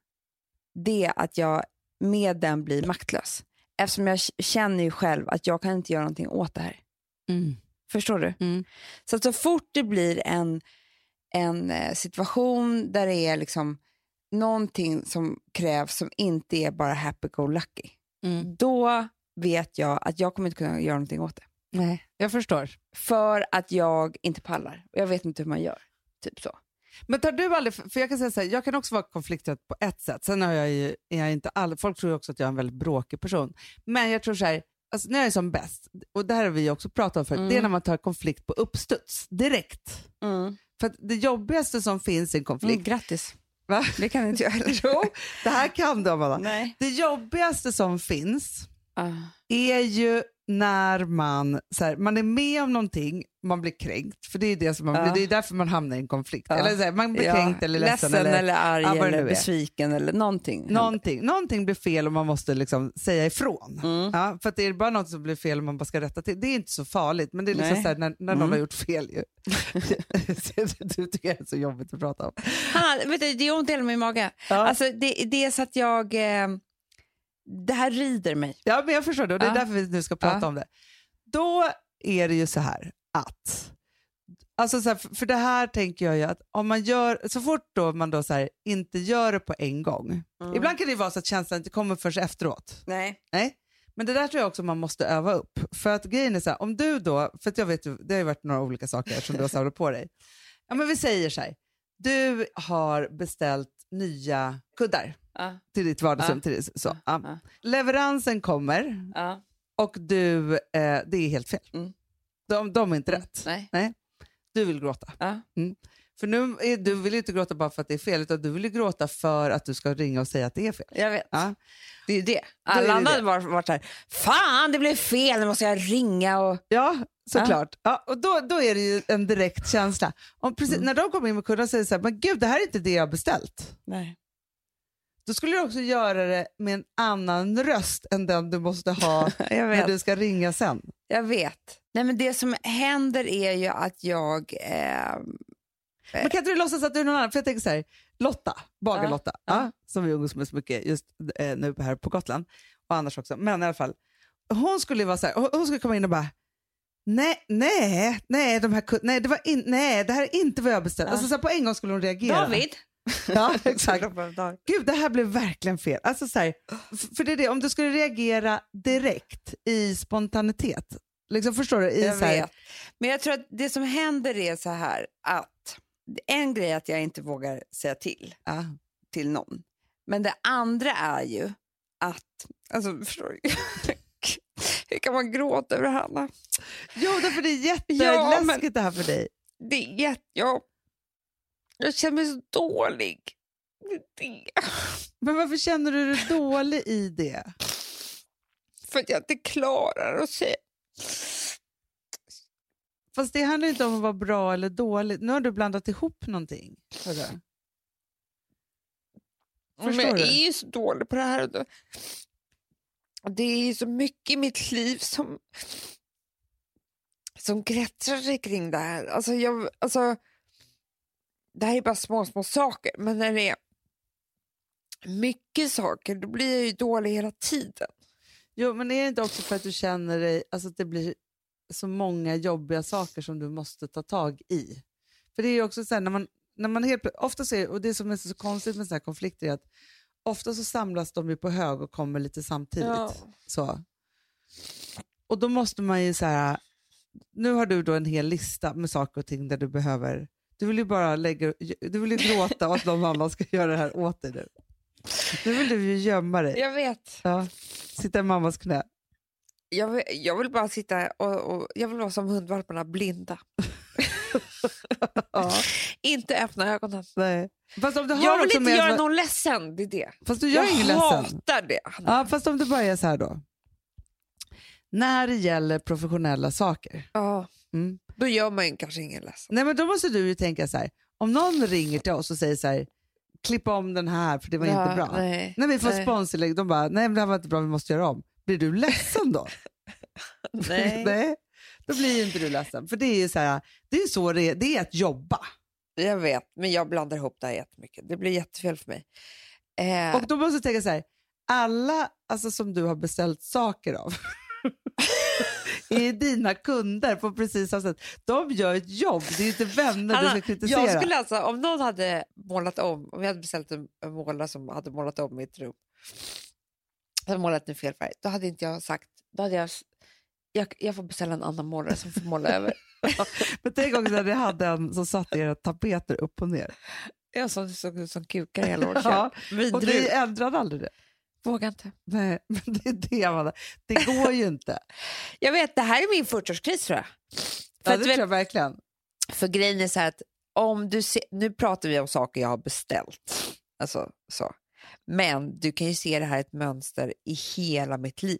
Speaker 2: det är att jag med den blir maktlös. Eftersom jag känner ju själv att jag kan inte göra någonting åt det här.
Speaker 1: Mm.
Speaker 2: Förstår du?
Speaker 1: Mm.
Speaker 2: Så att så fort det blir en, en eh, situation där det är liksom någonting som krävs som inte är bara happy-go-lucky,
Speaker 1: Mm.
Speaker 2: då vet jag att jag kommer inte kunna göra någonting åt det.
Speaker 1: Nej, jag förstår.
Speaker 2: För att jag inte pallar. Och jag vet inte hur man gör. Typ så.
Speaker 1: Men tar du aldrig, för jag kan säga så här, jag kan också vara konflikträdd på ett sätt. Sen har jag ju, är jag inte all, folk tror också att jag är en väldigt bråkig person. Men jag tror så här, alltså när jag är som bäst, och det här har vi också pratat om förut,
Speaker 2: Mm.
Speaker 1: det är när man tar konflikt på uppstuds, direkt. För att det jobbigaste som finns i en konflikt,
Speaker 2: Mm, grattis.
Speaker 1: va?
Speaker 2: Det kan inte jag [LAUGHS] heller.
Speaker 1: Jo, det här kan du Amanda.
Speaker 2: Nej.
Speaker 1: Det jobbigaste som finns
Speaker 2: Ah.
Speaker 1: är ju när man, så här, man är med om någonting, man blir kränkt, för det är, det som man,
Speaker 2: Ja.
Speaker 1: det är därför man hamnar i en konflikt.
Speaker 2: Ja.
Speaker 1: Eller så här, man blir kränkt eller ledsen.
Speaker 2: ledsen
Speaker 1: eller,
Speaker 2: eller, arg
Speaker 1: ja,
Speaker 2: eller besviken eller någonting.
Speaker 1: Någonting, någonting blir fel och man måste liksom säga ifrån.
Speaker 2: Mm.
Speaker 1: Ja, för att det är bara något som blir fel och man bara ska rätta till. Det är inte så farligt, men det är liksom
Speaker 2: Nej.
Speaker 1: så här, när, när någon
Speaker 2: Mm.
Speaker 1: har gjort fel. Ju. [LAUGHS] du tycker det är så jobbigt att prata om.
Speaker 2: Hanna, vet du, det gör ont i hela min mage.
Speaker 1: Ja.
Speaker 2: Alltså, det, det är så att jag... Eh, det här rider mig.
Speaker 1: Ja, men jag förstår det och det är
Speaker 2: Ja.
Speaker 1: därför vi nu ska prata
Speaker 2: Ja.
Speaker 1: om det. Då är det ju så här att, alltså så här, för det här tänker jag ju att om man gör, så fort då man då så här, inte gör det på en gång, ibland kan det ju vara så att känslan inte kommer först efteråt.
Speaker 2: Nej.
Speaker 1: Nej. Men det där tror jag också man måste öva upp. För att grejen är så här, om du då, för att jag vet det har ju varit några olika saker som du har samlat på dig. Ja men vi säger så här, du har beställt nya kuddar. Till ditt vardagsrum.
Speaker 2: Ja.
Speaker 1: Till det, så. Ja.
Speaker 2: Ja.
Speaker 1: Leveransen kommer
Speaker 2: Ja.
Speaker 1: och du, eh, det är helt fel.
Speaker 2: Mm.
Speaker 1: De, de är inte rätt.
Speaker 2: Nej.
Speaker 1: Du vill gråta.
Speaker 2: Ja.
Speaker 1: För nu är, du vill ju inte gråta bara för att det är fel, utan du vill ju gråta för att du ska ringa och säga att det är fel.
Speaker 2: Jag vet.
Speaker 1: Ja.
Speaker 2: Det är det. Alla andra hade varit, varit så här, fan det blev fel, nu måste jag ringa och...
Speaker 1: Ja, såklart. Ja. och då, då är det ju en direkt känsla. Om precis,
Speaker 2: Mm.
Speaker 1: När de kommer in med kunden och säger så här, men gud det här är inte det jag har beställt.
Speaker 2: Nej.
Speaker 1: Då skulle du också göra det med en annan röst än den du måste ha [LAUGHS] när du ska ringa sen.
Speaker 2: Jag vet. Nej, men det som händer är ju att jag... Eh,
Speaker 1: Men kan inte du låtsas att du är någon annan? För jag tänker så här, Lotta, Bagar-Lotta,
Speaker 2: Ja,
Speaker 1: ja. som vi umgås med så mycket just eh, nu här på Gotland och annars också. Men i alla fall, hon skulle ju vara så här, hon- skulle komma in och bara Nej, nej, nej, de här, nej, det var in, nej, det här är inte vad jag beställt.
Speaker 2: Ja.
Speaker 1: Alltså, så här, på en gång skulle hon reagera.
Speaker 2: David. [LAUGHS]
Speaker 1: Ja, exakt. Gud, det här blev verkligen fel. Alltså, så här, för det är det, om du skulle reagera direkt i spontanitet, liksom, förstår du? I,
Speaker 2: Jag
Speaker 1: så här,
Speaker 2: vet. Men jag tror att det som händer är så här att en grej är att jag inte vågar säga till
Speaker 1: Ja.
Speaker 2: till någon. Men det andra är ju att, alltså förstår du? [LAUGHS] Hur kan man gråta över Hanna?
Speaker 1: Jo, därför det är
Speaker 2: Ja,
Speaker 1: jätteläskigt
Speaker 2: men-
Speaker 1: det här för dig.
Speaker 2: Det är jätte, jag, jag känner mig så dålig.
Speaker 1: Men varför känner du dig dålig i det?
Speaker 2: För att jag inte klarar att säga.
Speaker 1: Fast det handlar inte om att vara bra eller dålig. Nu har du blandat ihop någonting. hörru.
Speaker 2: Men
Speaker 1: Förstår
Speaker 2: jag
Speaker 1: du?
Speaker 2: är ju så dålig på det här. Det är ju så mycket i mitt liv som, som kretsar sig kring det här. Alltså jag, alltså, det här är bara små, små saker, men när det är mycket saker, då blir jag ju dålig hela tiden.
Speaker 1: Jo, men är det inte också för att du känner dig, alltså att det blir så många jobbiga saker som du måste ta tag i? För det är ju också så här, när man, när man helt, ofta ser, och det som är så konstigt med sådana här konflikter är att ofta så samlas de ju på hög och kommer lite samtidigt.
Speaker 2: Ja.
Speaker 1: Så. Och då måste man ju så här, nu har du då en hel lista med saker och ting där du behöver, du vill ju bara lägga, du vill gråta och att någon annan ska göra det här åt dig nu. Nu vill du ju gömma dig.
Speaker 2: Jag vet.
Speaker 1: Ja. Sitta i mammas knä.
Speaker 2: Jag vill, jag vill bara sitta och, och jag vill vara som hundvalparna, blinda.
Speaker 1: Ja.
Speaker 2: Inte öppna ögonen.
Speaker 1: Nej. Fast om du har
Speaker 2: Jag vill inte göra någon ledsen, det är det.
Speaker 1: Fast du gör
Speaker 2: jag
Speaker 1: ingen ledsen.
Speaker 2: hatar det. Hanna.
Speaker 1: Ja, fast om du börjar så här då. När det gäller professionella saker.
Speaker 2: Ja.
Speaker 1: Mm.
Speaker 2: Då gör man ju kanske ingen ledsen.
Speaker 1: Nej, men då måste du ju tänka så här. Om någon ringer till oss och säger så här, klippa om den här för det var
Speaker 2: Ja,
Speaker 1: inte bra.
Speaker 2: Nej.
Speaker 1: När vi får
Speaker 2: Nej.
Speaker 1: sponsring, de bara, nej men det här var inte bra, vi måste göra om. Blir du ledsen då? [LAUGHS]
Speaker 2: Nej. [LAUGHS]
Speaker 1: nej. Då blir ju inte du ledsen. För det är ju så här, det är så det är, det är att jobba.
Speaker 2: Jag vet, men jag blandar ihop det här jättemycket. Det blir jättefel för mig. Eh,
Speaker 1: Och då måste du tänka så här, alla alltså, som du har beställt saker av [LAUGHS] är dina kunder på precis samma sätt. De gör ett jobb, det är inte vänner du
Speaker 2: Anna,
Speaker 1: ska kritisera.
Speaker 2: jag skulle alltså, om någon hade målat om, om jag hade beställt en, målare som hade målat om mitt rum, hade målat en fel färg, då hade inte jag sagt, då hade jag, jag, jag får beställa en annan målare som får måla över. [LAUGHS]
Speaker 1: Men tänk också när ni hade en som satte era tapeter upp och ner.
Speaker 2: Jag som såg ut som kukar i hela vårt
Speaker 1: Ja. Och ni ändrade aldrig det.
Speaker 2: Vågar inte.
Speaker 1: Nej, [LAUGHS] men det är det, Amanda. Det går ju inte. [LAUGHS]
Speaker 2: Jag vet, det här är min 40-årskris tror jag. För,
Speaker 1: Ja, det tror jag verkligen.
Speaker 2: för grejen är så här att om du ser, nu pratar vi om saker jag har beställt. Alltså, så. Men du kan ju se det här ett mönster i hela mitt liv.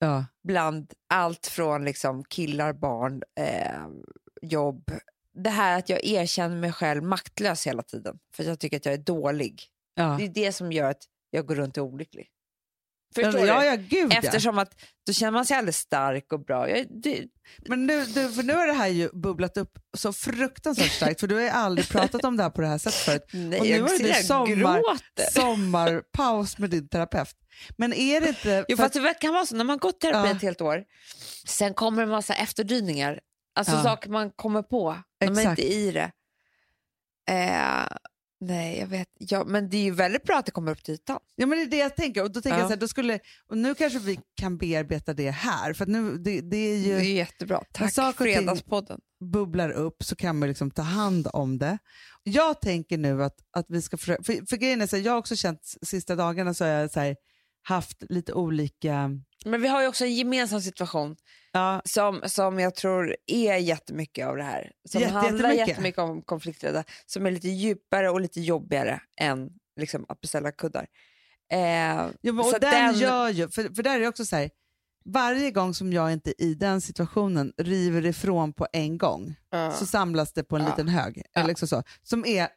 Speaker 1: Ja.
Speaker 2: bland allt från liksom killar, barn, eh, jobb. Det här att jag erkänner mig själv maktlös hela tiden för jag tycker att jag är dålig.
Speaker 1: Ja.
Speaker 2: Det är det som gör att jag går runt och är olycklig. Förstår
Speaker 1: ja, ja, gud ja.
Speaker 2: Eftersom att då känner man sig alldeles stark och bra. Jag, det,
Speaker 1: Men nu, du, för nu har det här ju bubblat upp så fruktansvärt starkt, för du har ju aldrig pratat om det här på det här sättet förut. [LAUGHS]
Speaker 2: nej,
Speaker 1: Och nu har du
Speaker 2: jag
Speaker 1: sommar, [LAUGHS] sommarpaus med din terapeut. Men är det inte...
Speaker 2: Jo,
Speaker 1: för
Speaker 2: fast det kan vara så när man gått terapi
Speaker 1: Ja.
Speaker 2: ett helt år, sen kommer en massa efterdyningar. Alltså
Speaker 1: Ja.
Speaker 2: saker man kommer på när man inte är i det. Eh, nej, jag vet. Ja, men det är ju väldigt bra att det kommer upp till ytan.
Speaker 1: Ja, men det är det jag tänker. Och då tänker
Speaker 2: Ja.
Speaker 1: jag så här, då skulle, och nu kanske vi kan bearbeta det här, för nu, det, det är ju...
Speaker 2: Det är jättebra. Tack,
Speaker 1: saker
Speaker 2: Fredagspodden.
Speaker 1: bubblar upp så kan man liksom ta hand om det. Jag tänker nu att, att vi ska försöka, för, för grejen är så här, jag har också känt sista dagarna så har jag så här, haft lite olika,
Speaker 2: Men vi har ju också en gemensam situation
Speaker 1: ja,
Speaker 2: som, som jag tror är jättemycket av det här. Som
Speaker 1: Jätte-
Speaker 2: handlar
Speaker 1: jättemycket.
Speaker 2: jättemycket om konflikträdda, som är lite djupare och lite jobbigare än liksom, att beställa kuddar. Eh,
Speaker 1: ja och den,
Speaker 2: den-
Speaker 1: gör ju, för, för där är det också så här, varje gång som jag inte i den situationen river ifrån på en gång så samlas det på en
Speaker 2: Ja.
Speaker 1: liten hög,
Speaker 2: Ja.
Speaker 1: eller liksom så, som är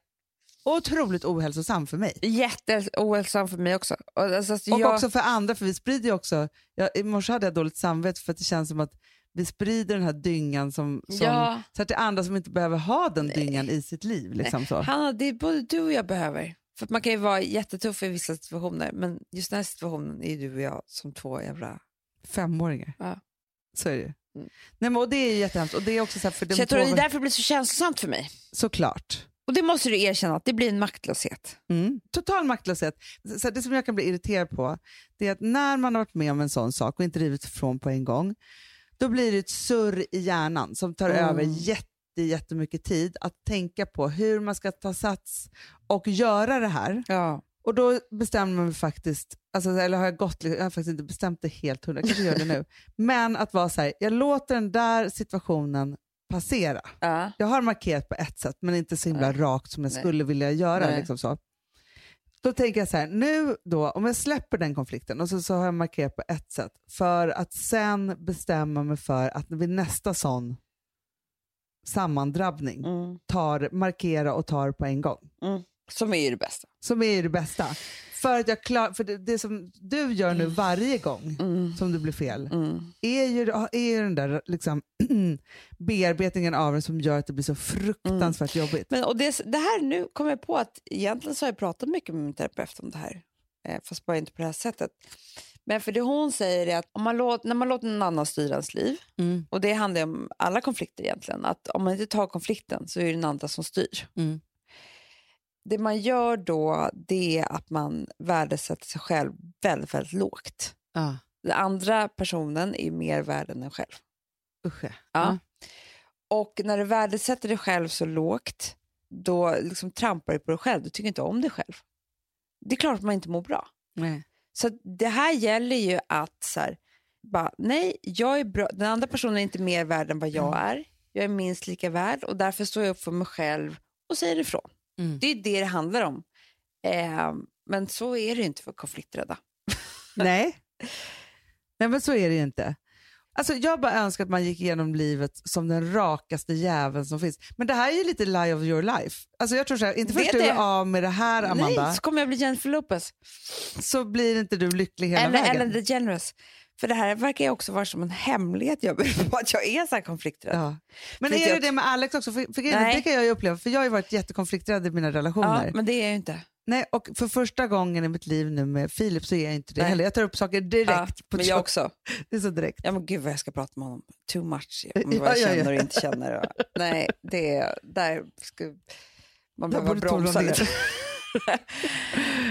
Speaker 1: otroligt ohälsosam för mig.
Speaker 2: Jätteohälsosam för mig också. Och, alltså,
Speaker 1: Och
Speaker 2: jag,
Speaker 1: också för andra, för vi sprider ju också, jag, i morse hade jag dåligt samvete för att det känns som att vi sprider den här dyngan som, som
Speaker 2: Ja.
Speaker 1: så att det är andra som inte behöver ha den dyngan i sitt liv. Liksom så.
Speaker 2: Hanna, det är både du och jag behöver. För man kan ju vara jättetuff i vissa situationer, men just den här situationen är du och jag som två jävla...
Speaker 1: Femåringar.
Speaker 2: Ja.
Speaker 1: Så är det ju.
Speaker 2: Mm.
Speaker 1: Nej, men, och det är jättehemskt. Och det är också så här, för de
Speaker 2: jag tror det är
Speaker 1: två-
Speaker 2: därför det blir så känslosamt för mig.
Speaker 1: Såklart.
Speaker 2: Och det måste du erkänna, att det blir en maktlöshet.
Speaker 1: Mm. Total maktlöshet. Så det som jag kan bli irriterad på det är att när man har varit med om en sån sak och inte rivit ifrån på en gång, då blir det ett surr i hjärnan som tar
Speaker 2: Mm.
Speaker 1: över jätte, jättemycket tid att tänka på hur man ska ta sats och göra det här.
Speaker 2: Ja.
Speaker 1: Och då bestämmer man faktiskt, alltså, eller har jag gått, jag har faktiskt inte bestämt det helt hundra, jag kanske gör det nu, [LAUGHS] men att vara så här, jag låter den där situationen passera.
Speaker 2: Ja.
Speaker 1: Jag har markerat på ett sätt men inte så himla rakt som jag
Speaker 2: Nej.
Speaker 1: skulle vilja göra.
Speaker 2: Nej.
Speaker 1: Liksom så. Då tänker jag så här, nu då, om jag släpper den konflikten och så, så har jag markerat på ett sätt för att sen bestämma mig för att vid nästa sån sammandrabbning
Speaker 2: Mm.
Speaker 1: tar, markera och tar på en gång.
Speaker 2: Som är ju det bästa.
Speaker 1: Som är ju det bästa. För, att jag klar, för det, det som du gör nu varje gång
Speaker 2: Mm.
Speaker 1: som det blir fel
Speaker 2: Mm.
Speaker 1: är ju, är ju den där liksom, [CLEARS THROAT] bearbetningen av det som gör att det blir så fruktansvärt jobbigt.
Speaker 2: Men, och det, det här nu kommer jag på att egentligen så har jag pratat mycket med min terapeut om det här. eh, fast bara inte på det här sättet. Men för det hon säger är att om man låter, när man låter någon annan styra ens liv,
Speaker 1: Mm.
Speaker 2: och det handlar om alla konflikter egentligen, att om man inte tar konflikten så är det den andra som styr.
Speaker 1: Mm.
Speaker 2: Det man gör då det är att man värdesätter sig själv väldigt, väldigt lågt.
Speaker 1: Ja.
Speaker 2: Den andra personen är mer värd än en själv.
Speaker 1: Usch ja.
Speaker 2: Ja. Och när du värdesätter dig själv så lågt, då liksom trampar du på dig själv. Du tycker inte om dig själv. Det är klart att man inte mår bra.
Speaker 1: Nej.
Speaker 2: Så det här gäller ju att så här, bara, nej, jag är bra. den andra personen är inte mer värd än vad jag är. Jag är minst lika värd och därför står jag upp för mig själv och säger ifrån.
Speaker 1: Mm.
Speaker 2: Det är det det handlar om. Eh, men så är det ju inte för konflikträdda. [LAUGHS]
Speaker 1: Nej. Nej, men så är det ju inte. Alltså, jag bara önskar att man gick igenom livet som den rakaste jäveln som finns. Men det här är ju lite lie of your life. Alltså, jag tror så här, inte först du är av med det här, Amanda,
Speaker 2: Nej, så kommer jag bli Jennifer Lopez.
Speaker 1: så blir inte du lycklig hela
Speaker 2: Eller
Speaker 1: vägen.
Speaker 2: Ellen DeGeneres. För det här verkar ju också vara som en hemlighet jag på att jag är så här konflikträdd.
Speaker 1: Ja. Men
Speaker 2: För
Speaker 1: är
Speaker 2: jag-
Speaker 1: det med Alex också? För, för grejen det kan jag ju uppleva, för jag har ju varit jättekonflikträdd i mina relationer.
Speaker 2: Ja, men det är jag ju inte.
Speaker 1: Nej, och för första gången i mitt liv nu med Filip så är jag inte det
Speaker 2: Nej.
Speaker 1: heller. Jag tar upp saker direkt.
Speaker 2: Ja,
Speaker 1: på
Speaker 2: men jag också.
Speaker 1: Det är så direkt.
Speaker 2: Ja, men gud vad jag ska prata med honom. Too much. Om
Speaker 1: Ja,
Speaker 2: vad jag
Speaker 1: ja,
Speaker 2: känner och inte känner. Nej, det är, där ska man
Speaker 1: tonen
Speaker 2: bromsa lite. [LAUGHS] eh,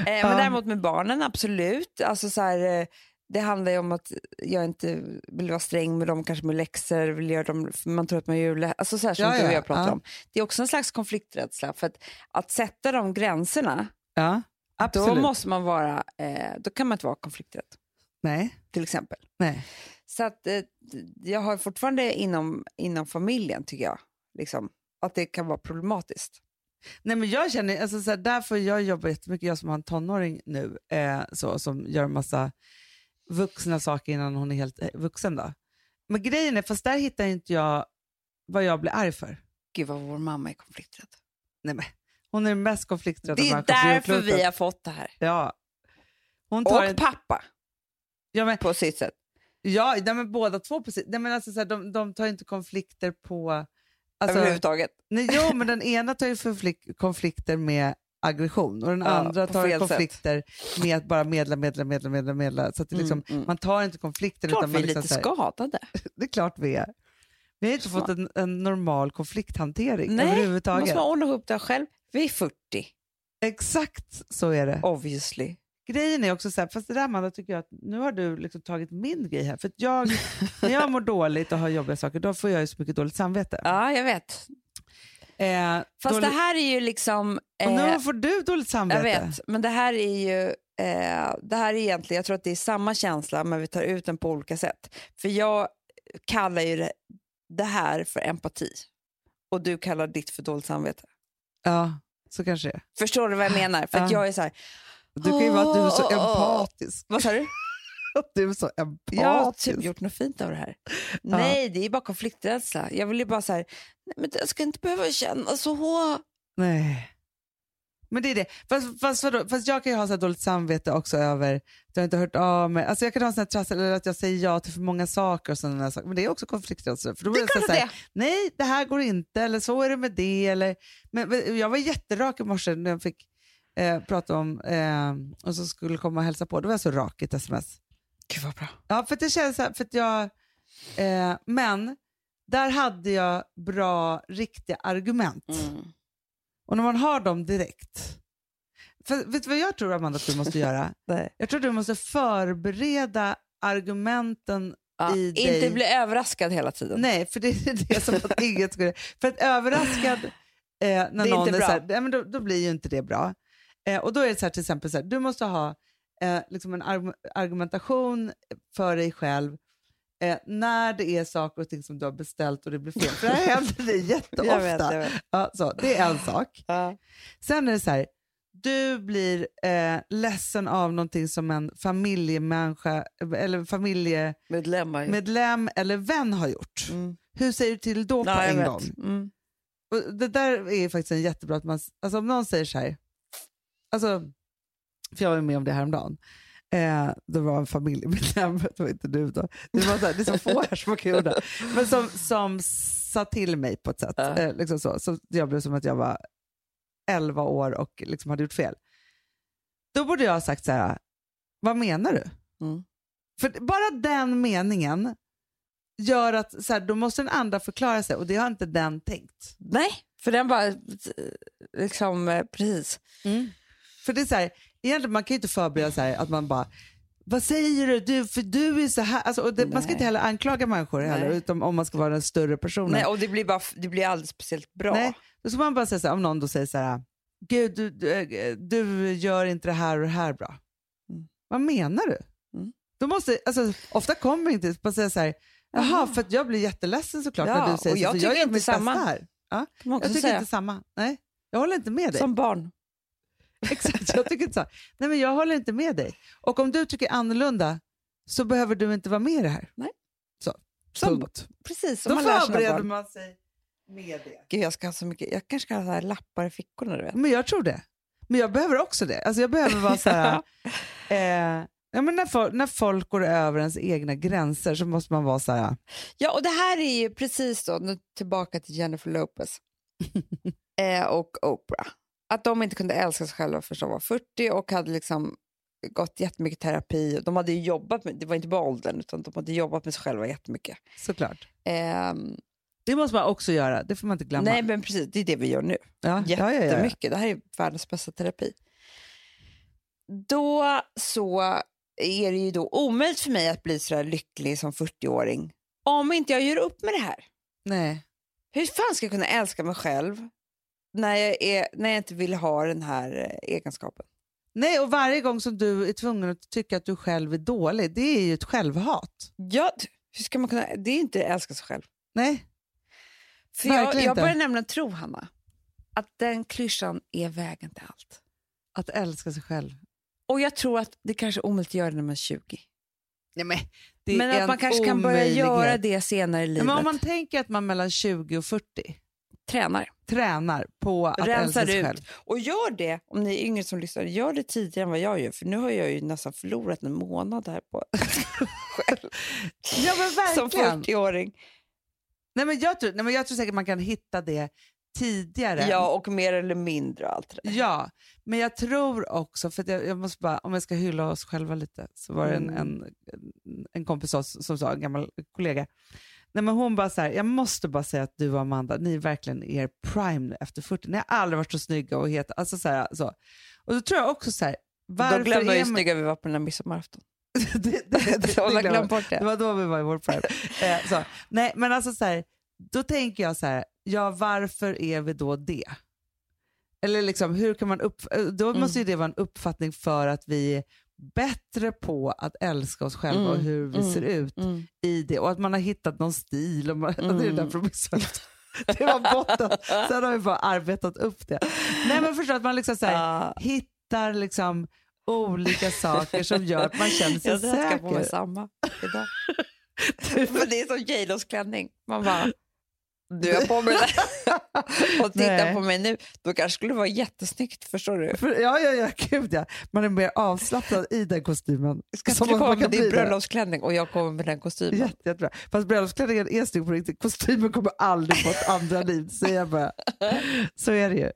Speaker 2: men däremot med barnen, absolut. Alltså, så här, eh, det handlar ju om att jag inte vill vara sträng med dem, kanske med läxor, vill göra dem, man tror att man gör lä- alltså så här som
Speaker 1: Ja,
Speaker 2: du och
Speaker 1: ja,
Speaker 2: jag pratar
Speaker 1: ja.
Speaker 2: om. Det är också en slags konflikträdsla, för att, att sätta de gränserna,
Speaker 1: Ja, absolut.
Speaker 2: då måste man vara, eh, då kan man inte vara konflikträdd,
Speaker 1: Nej,
Speaker 2: till exempel.
Speaker 1: nej.
Speaker 2: Så att, eh, jag har fortfarande inom, inom familjen, tycker jag, liksom, att det kan vara problematiskt.
Speaker 1: Nej, men jag känner, alltså, så här, därför jag jobbar jättemycket, jag som har en tonåring nu, eh, så, som gör massa vuxna saker innan hon är helt eh, vuxen. Då. Men grejen är, fast där hittar inte jag vad jag blir arg för.
Speaker 2: Gud vad vår mamma är konflikträdd.
Speaker 1: Nej, men, hon är den mest konflikträdda
Speaker 2: Det är
Speaker 1: på
Speaker 2: därför vi har fått det här.
Speaker 1: Ja. Hon tar
Speaker 2: Och
Speaker 1: en,
Speaker 2: pappa,
Speaker 1: ja, men,
Speaker 2: på sitt sätt.
Speaker 1: ja, nej, men båda två precis. Nej, men alltså, så här, de, de tar inte konflikter på... Alltså,
Speaker 2: överhuvudtaget.
Speaker 1: nej, jo, men den ena tar ju konflikter med aggression och den andra tar konflikter med att bara medla, medla, medla, medla, medla. Så att det liksom,
Speaker 2: Mm, mm.
Speaker 1: man tar inte konflikten
Speaker 2: Klart
Speaker 1: utan
Speaker 2: vi
Speaker 1: man
Speaker 2: är
Speaker 1: liksom
Speaker 2: lite
Speaker 1: här,
Speaker 2: skadade. [LAUGHS]
Speaker 1: Det är klart vi är. Vi har inte
Speaker 2: Smart.
Speaker 1: fått en, en normal konflikthantering
Speaker 2: Nej,
Speaker 1: överhuvudtaget.
Speaker 2: måste man ordna ihop det själv. Vi är 40,
Speaker 1: Exakt så är det.
Speaker 2: obviously.
Speaker 1: Grejen är också så här, fast det där Amanda tycker jag att nu har du liksom tagit min grej här. För jag, när jag mår [LAUGHS] dåligt och har jobbiga saker, då får jag ju så mycket dåligt samvete.
Speaker 2: Ja, jag vet.
Speaker 1: Eh,
Speaker 2: Fast
Speaker 1: dåligt,
Speaker 2: det här är ju liksom...
Speaker 1: och
Speaker 2: eh,
Speaker 1: nu får du dåligt samvete.
Speaker 2: jag vet, men det här är ju... Eh, det här är egentligen, jag tror att det är samma känsla men vi tar ut den på olika sätt. För jag kallar ju det, det här för empati och du kallar ditt för dåligt samvete.
Speaker 1: Ja, så kanske det är.
Speaker 2: Förstår du vad jag menar? För att
Speaker 1: Ja.
Speaker 2: jag är så här,
Speaker 1: Du kan ju vara att du är så empatisk.
Speaker 2: vad sa du? [LAUGHS]
Speaker 1: Att du är så
Speaker 2: Jag har
Speaker 1: empatisk.
Speaker 2: typ gjort något fint av det här. Nej, det är bara konflikträdsla. Jag vill ju bara så här, nej, men jag ska inte behöva känna så.
Speaker 1: Nej. Men det är det. Fast, fast, vadå? fast jag kan ju ha så dåligt samvete också över att jag inte har hört av mig. Alltså jag kan ha sån här trassel, eller att jag säger ja till för många saker och sådana saker. Men det är också konflikträdsla. För då blir
Speaker 2: är
Speaker 1: det så
Speaker 2: klart
Speaker 1: här, nej det här går inte, eller så är det med det. Eller, men, men jag var jätterak i morse när jag fick eh, prata om, eh, och så skulle komma och hälsa på. Då var jag så rak i ett sms.
Speaker 2: Gud vad bra.
Speaker 1: Ja, för det känns så här, för att jag, eh, men där hade jag bra, riktiga argument.
Speaker 2: Mm.
Speaker 1: Och när man har dem direkt. För, vet du vad jag tror Amanda att du måste göra? [LAUGHS] Jag tror att du måste förbereda argumenten
Speaker 2: Ja,
Speaker 1: i
Speaker 2: inte
Speaker 1: dig.
Speaker 2: bli överraskad hela tiden.
Speaker 1: Nej, för det är det som att [LAUGHS] inget skulle... För att överraskad eh, när
Speaker 2: Det är
Speaker 1: någon
Speaker 2: inte
Speaker 1: är
Speaker 2: bra.
Speaker 1: så här, nej, men då, då blir ju inte det bra. Eh, och då är det så här till exempel så här, du måste ha eh, liksom en arg- argumentation för dig själv eh, när det är saker och ting som du har beställt och det blir fel. För det här [LAUGHS] händer dig jätteofta.
Speaker 2: Jag vet, jag vet.
Speaker 1: Ja, så, det är en sak.
Speaker 2: Ja.
Speaker 1: Sen är det så här, du blir eh, ledsen av någonting som en familjemänniska eller familjemedlem
Speaker 2: Medlemmar.
Speaker 1: eller vän har gjort.
Speaker 2: Mm.
Speaker 1: Hur säger du till då på
Speaker 2: jag
Speaker 1: en gång?
Speaker 2: Mm.
Speaker 1: Och det där är faktiskt en jättebra, att man, alltså om någon säger så här, alltså, för jag var med om det häromdagen, eh, det var en familjemedlem, [LAUGHS] det var inte du då, det, var så här, det är så få här som göra det, men som, som sa till mig på ett sätt,
Speaker 2: Ja.
Speaker 1: eh, liksom så, så jag blev som att jag var 11 år och liksom hade gjort fel. Då borde jag ha sagt så här, vad menar du?
Speaker 2: Mm.
Speaker 1: För bara den meningen gör att så här, då måste den andra förklara sig och det har inte den tänkt.
Speaker 2: Nej, för den bara, liksom, eh, precis.
Speaker 1: För det är så här, egentligen man kan ju inte förbereda så här, att man bara vad säger du? du för du är så här. Alltså, det, man ska inte heller anklaga människor heller,
Speaker 2: Nej.
Speaker 1: utom om man ska vara den större personen.
Speaker 2: Nej, och det blir, bara, det blir aldrig speciellt bra.
Speaker 1: Nej, då ska man bara säga så här, om någon då säger så här, gud du, du, eh, du gör inte det här och det här bra.
Speaker 2: Mm.
Speaker 1: Vad menar du?
Speaker 2: Mm.
Speaker 1: Då måste, alltså, ofta kommer inte bara säga så här, jaha, för jag blir jätteledsen såklart
Speaker 2: Ja,
Speaker 1: när du säger
Speaker 2: och
Speaker 1: så,
Speaker 2: jag
Speaker 1: för
Speaker 2: tycker
Speaker 1: jag gör
Speaker 2: inte
Speaker 1: mitt bästa
Speaker 2: samma.
Speaker 1: här. Ja, jag tycker
Speaker 2: säga.
Speaker 1: inte samma. Nej, jag håller inte med dig.
Speaker 2: Som barn. [LAUGHS]
Speaker 1: Exakt, jag tycker inte så. Nej, men jag håller inte med dig. Och om du tycker annorlunda så behöver du inte vara med i det här.
Speaker 2: Nej.
Speaker 1: Så,
Speaker 2: Som-
Speaker 1: punkt.
Speaker 2: Precis,
Speaker 1: Då
Speaker 2: man
Speaker 1: förbereder man sig med det.
Speaker 2: Gud, jag, ska ha så mycket, jag kanske ska ha så här lappar i fickorna. Du vet.
Speaker 1: Men jag tror det. Men jag behöver också det. Alltså jag behöver vara så här... [LAUGHS] eh, ja, men när, folk, när folk går över ens egna gränser så måste man vara så här...
Speaker 2: Ja, och det här är ju precis då, nu tillbaka till Jennifer Lopez [LAUGHS] eh, och Oprah. Att de inte kunde älska sig själva förrän de var 40 och hade liksom gått jättemycket terapi. De hade ju jobbat med, det var inte bara åldern, utan de hade jobbat med sig själva jättemycket.
Speaker 1: Såklart.
Speaker 2: Ehm,
Speaker 1: Det måste man också göra, det får man inte glömma.
Speaker 2: nej, men precis, det är det vi gör nu.
Speaker 1: ja, ja, ja, ja.
Speaker 2: Jättemycket. Det här är världens bästa terapi. Då så är det ju då omöjligt för mig att bli så lycklig som 40-åring om inte jag gör upp med det här.
Speaker 1: Nej.
Speaker 2: Hur fan ska jag kunna älska mig själv när jag, är, när jag inte vill ha den här eh, egenskapen?
Speaker 1: nej, och varje gång som du är tvungen att tycka att du själv är dålig, det är ju ett självhat.
Speaker 2: Ja, hur ska man kunna, det är inte att älska sig själv.
Speaker 1: Nej,
Speaker 2: För jag, jag börjar nämligen tro, Hanna, att den klyschan är vägen till allt.
Speaker 1: att älska sig själv.
Speaker 2: Och jag tror att det kanske är omöjligt att göra det när man är 20.
Speaker 1: Nej, men det
Speaker 2: Men
Speaker 1: är
Speaker 2: att man kanske kan börja göra det senare i livet.
Speaker 1: Men om man tänker att man mellan 20 och 40
Speaker 2: Tränar.
Speaker 1: Tränar på att älska
Speaker 2: Rensar
Speaker 1: sig
Speaker 2: ut.
Speaker 1: själv.
Speaker 2: Och gör det, om ni är yngre som lyssnar, gör det tidigare än vad jag gör. För nu har jag ju nästan förlorat en månad här på själv. [LAUGHS]
Speaker 1: Ja men
Speaker 2: som
Speaker 1: verkligen.
Speaker 2: 40-åring.
Speaker 1: Nej, men jag, tror, nej, men jag tror säkert man kan hitta det tidigare.
Speaker 2: Ja, och mer eller mindre och allt det där.
Speaker 1: Ja, men jag tror också, för jag, jag måste bara, om jag ska hylla oss själva lite, så var det en,
Speaker 2: Mm.
Speaker 1: en, en kompis oss som sa, en gammal kollega, Nej, men hon bara så här, jag måste bara säga att du och Amanda, ni är verkligen er prime nu efter 40. Ni har aldrig varit så snygga och heta. Alltså så här, så. Och då tror jag också så här, varför
Speaker 2: Då glömde jag
Speaker 1: man-
Speaker 2: snygga vi var på den här midsommarafton. [LAUGHS] [LAUGHS]
Speaker 1: det, det, det, det,
Speaker 2: glömt bort
Speaker 1: Det
Speaker 2: det.
Speaker 1: var då vi var i vår prime. [LAUGHS] eh, så. Nej, men alltså så här, då tänker jag så här, ja varför är vi då det? Eller liksom, hur kan man upp... eh, Då
Speaker 2: Mm.
Speaker 1: måste ju det vara en uppfattning för att vi bättre på att älska oss själva och
Speaker 2: Mm,
Speaker 1: hur vi
Speaker 2: mm,
Speaker 1: ser ut
Speaker 2: Mm.
Speaker 1: i det och att man har hittat någon stil. Och man, Det är
Speaker 2: Mm.
Speaker 1: därför de så Det var botten. Sen har vi bara arbetat upp det. Nej men förstå att man liksom så här,
Speaker 2: Ja.
Speaker 1: hittar liksom olika saker som gör att man känner sig
Speaker 2: Jag ska på mig
Speaker 1: säker.
Speaker 2: samma idag. [LAUGHS] Men det är som J Los klänning. Man bara, du har på mig det. [LAUGHS] Och titta
Speaker 1: Nej.
Speaker 2: på mig nu. Då kanske skulle vara jättesnyggt, förstår du?
Speaker 1: För, ja, ja, ja, gud ja. Man är mer avslappnad i den kostymen.
Speaker 2: Ska
Speaker 1: Som
Speaker 2: du komma med din bröllopsklänning och jag kommer med den kostymen?
Speaker 1: Jätte, jättebra. Fast bröllopsklänningen är snygg på riktigt. Kostymen kommer aldrig få ett andra liv, säger jag bara. [LAUGHS] Så är det ju.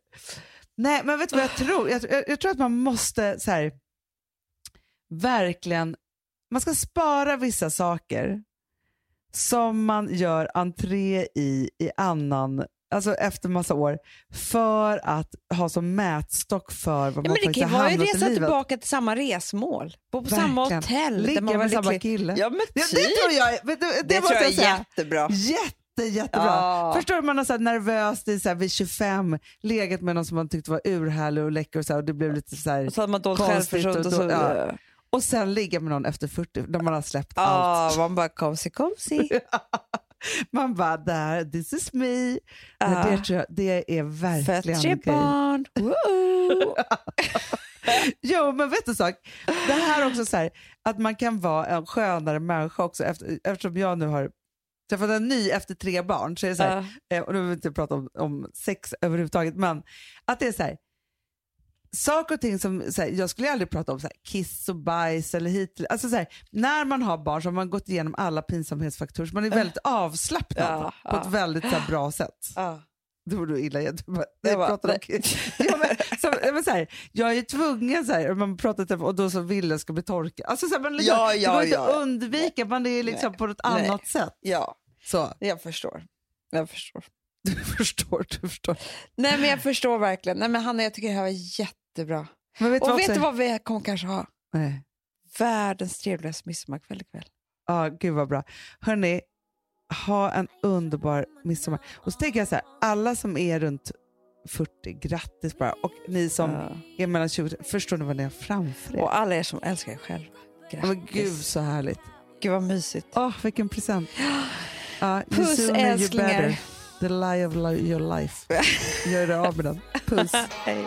Speaker 1: Nej, men vet du vad jag tror? Jag, jag, jag tror att man måste så här, verkligen, man ska spara vissa saker som man gör entré i i annan, alltså efter massa år, för att ha som mätstock för vad
Speaker 2: Ja,
Speaker 1: man
Speaker 2: men det
Speaker 1: faktiskt
Speaker 2: kan ju
Speaker 1: har
Speaker 2: vara ju
Speaker 1: hamnat i
Speaker 2: resa
Speaker 1: livet.
Speaker 2: tillbaka till samma resmål. Bo på samma
Speaker 1: Verkligen.
Speaker 2: hotell. där
Speaker 1: Ligga
Speaker 2: man
Speaker 1: med samma kille.
Speaker 2: Ja, men
Speaker 1: Det,
Speaker 2: typ.
Speaker 1: det tror jag, det,
Speaker 2: det
Speaker 1: måste
Speaker 2: tror jag
Speaker 1: jag säga.
Speaker 2: jättebra.
Speaker 1: Jätte, jättebra.
Speaker 2: Ja.
Speaker 1: Förstår du, man har så här nervöst i så här, vid 25 legat med någon som man tyckte var urhärlig och läcker och, så här, och det blev lite så här,
Speaker 2: Och så hade man dåligt självförtroende. Och
Speaker 1: och ja. Och sen ligga med någon efter 40 när man har släppt
Speaker 2: Ja,
Speaker 1: allt.
Speaker 2: man bara komsi komsi. [LAUGHS]
Speaker 1: Man bara, där, this is me. Nej, det, tror jag, det är verkligen
Speaker 2: tre
Speaker 1: okej.
Speaker 2: barn. [LAUGHS]
Speaker 1: Jo, men vet du en sak? Det här är också så här, att man kan vara en skönare människa också efter, eftersom jag nu har träffat en ny efter tre barn. Så är det så här, eh, och nu vill vi inte prata om, om sex överhuvudtaget, men att det är så här, saker och ting som, så här, jag skulle aldrig prata om så här, kiss och bajs eller hit. Alltså så här, när man har barn så har man gått igenom alla pinsamhetsfaktorer så man är väldigt avslappnad
Speaker 2: Ja,
Speaker 1: på
Speaker 2: ja.
Speaker 1: ett väldigt så bra sätt.
Speaker 2: Ja.
Speaker 1: Då var du illa igen. Du bara, nej,
Speaker 2: Jag bara,
Speaker 1: pratar om ja, men, så, men, så här, Jag är tvungen, så här, man pratar till, och då så Wille ska bli torkad. Alltså, så här, man liksom,
Speaker 2: Ja,
Speaker 1: det
Speaker 2: ja,
Speaker 1: går inte att undvika, man är liksom
Speaker 2: Nej.
Speaker 1: på något
Speaker 2: Nej.
Speaker 1: annat sätt.
Speaker 2: Ja,
Speaker 1: Så,
Speaker 2: jag förstår. Jag förstår.
Speaker 1: du förstår, du förstår.
Speaker 2: Nej men jag förstår verkligen. Nej men Hanna jag tycker det här var jättebra.
Speaker 1: Men vet
Speaker 2: Och
Speaker 1: vad
Speaker 2: vet du vad vi kommer kanske ha?
Speaker 1: Nej.
Speaker 2: Världens trevligaste midsommarkväll ikväll.
Speaker 1: Ja, gud vad bra. Hörni, ha en underbar midsommar. Och så tänker jag så här, alla som är runt 40, grattis bara. Och ni som är mellan 20, förstår ni vad ni har framför er?
Speaker 2: Och alla er som älskar er själva.
Speaker 1: Ja,
Speaker 2: Grattis.
Speaker 1: men gud så härligt.
Speaker 2: Gud vad mysigt.
Speaker 1: Åh, vilken present. [GASPS] Ja, you
Speaker 2: Puss, älsklingar.
Speaker 1: The lie of your life. Gör det av med den. Puss. [LAUGHS]
Speaker 2: Hej.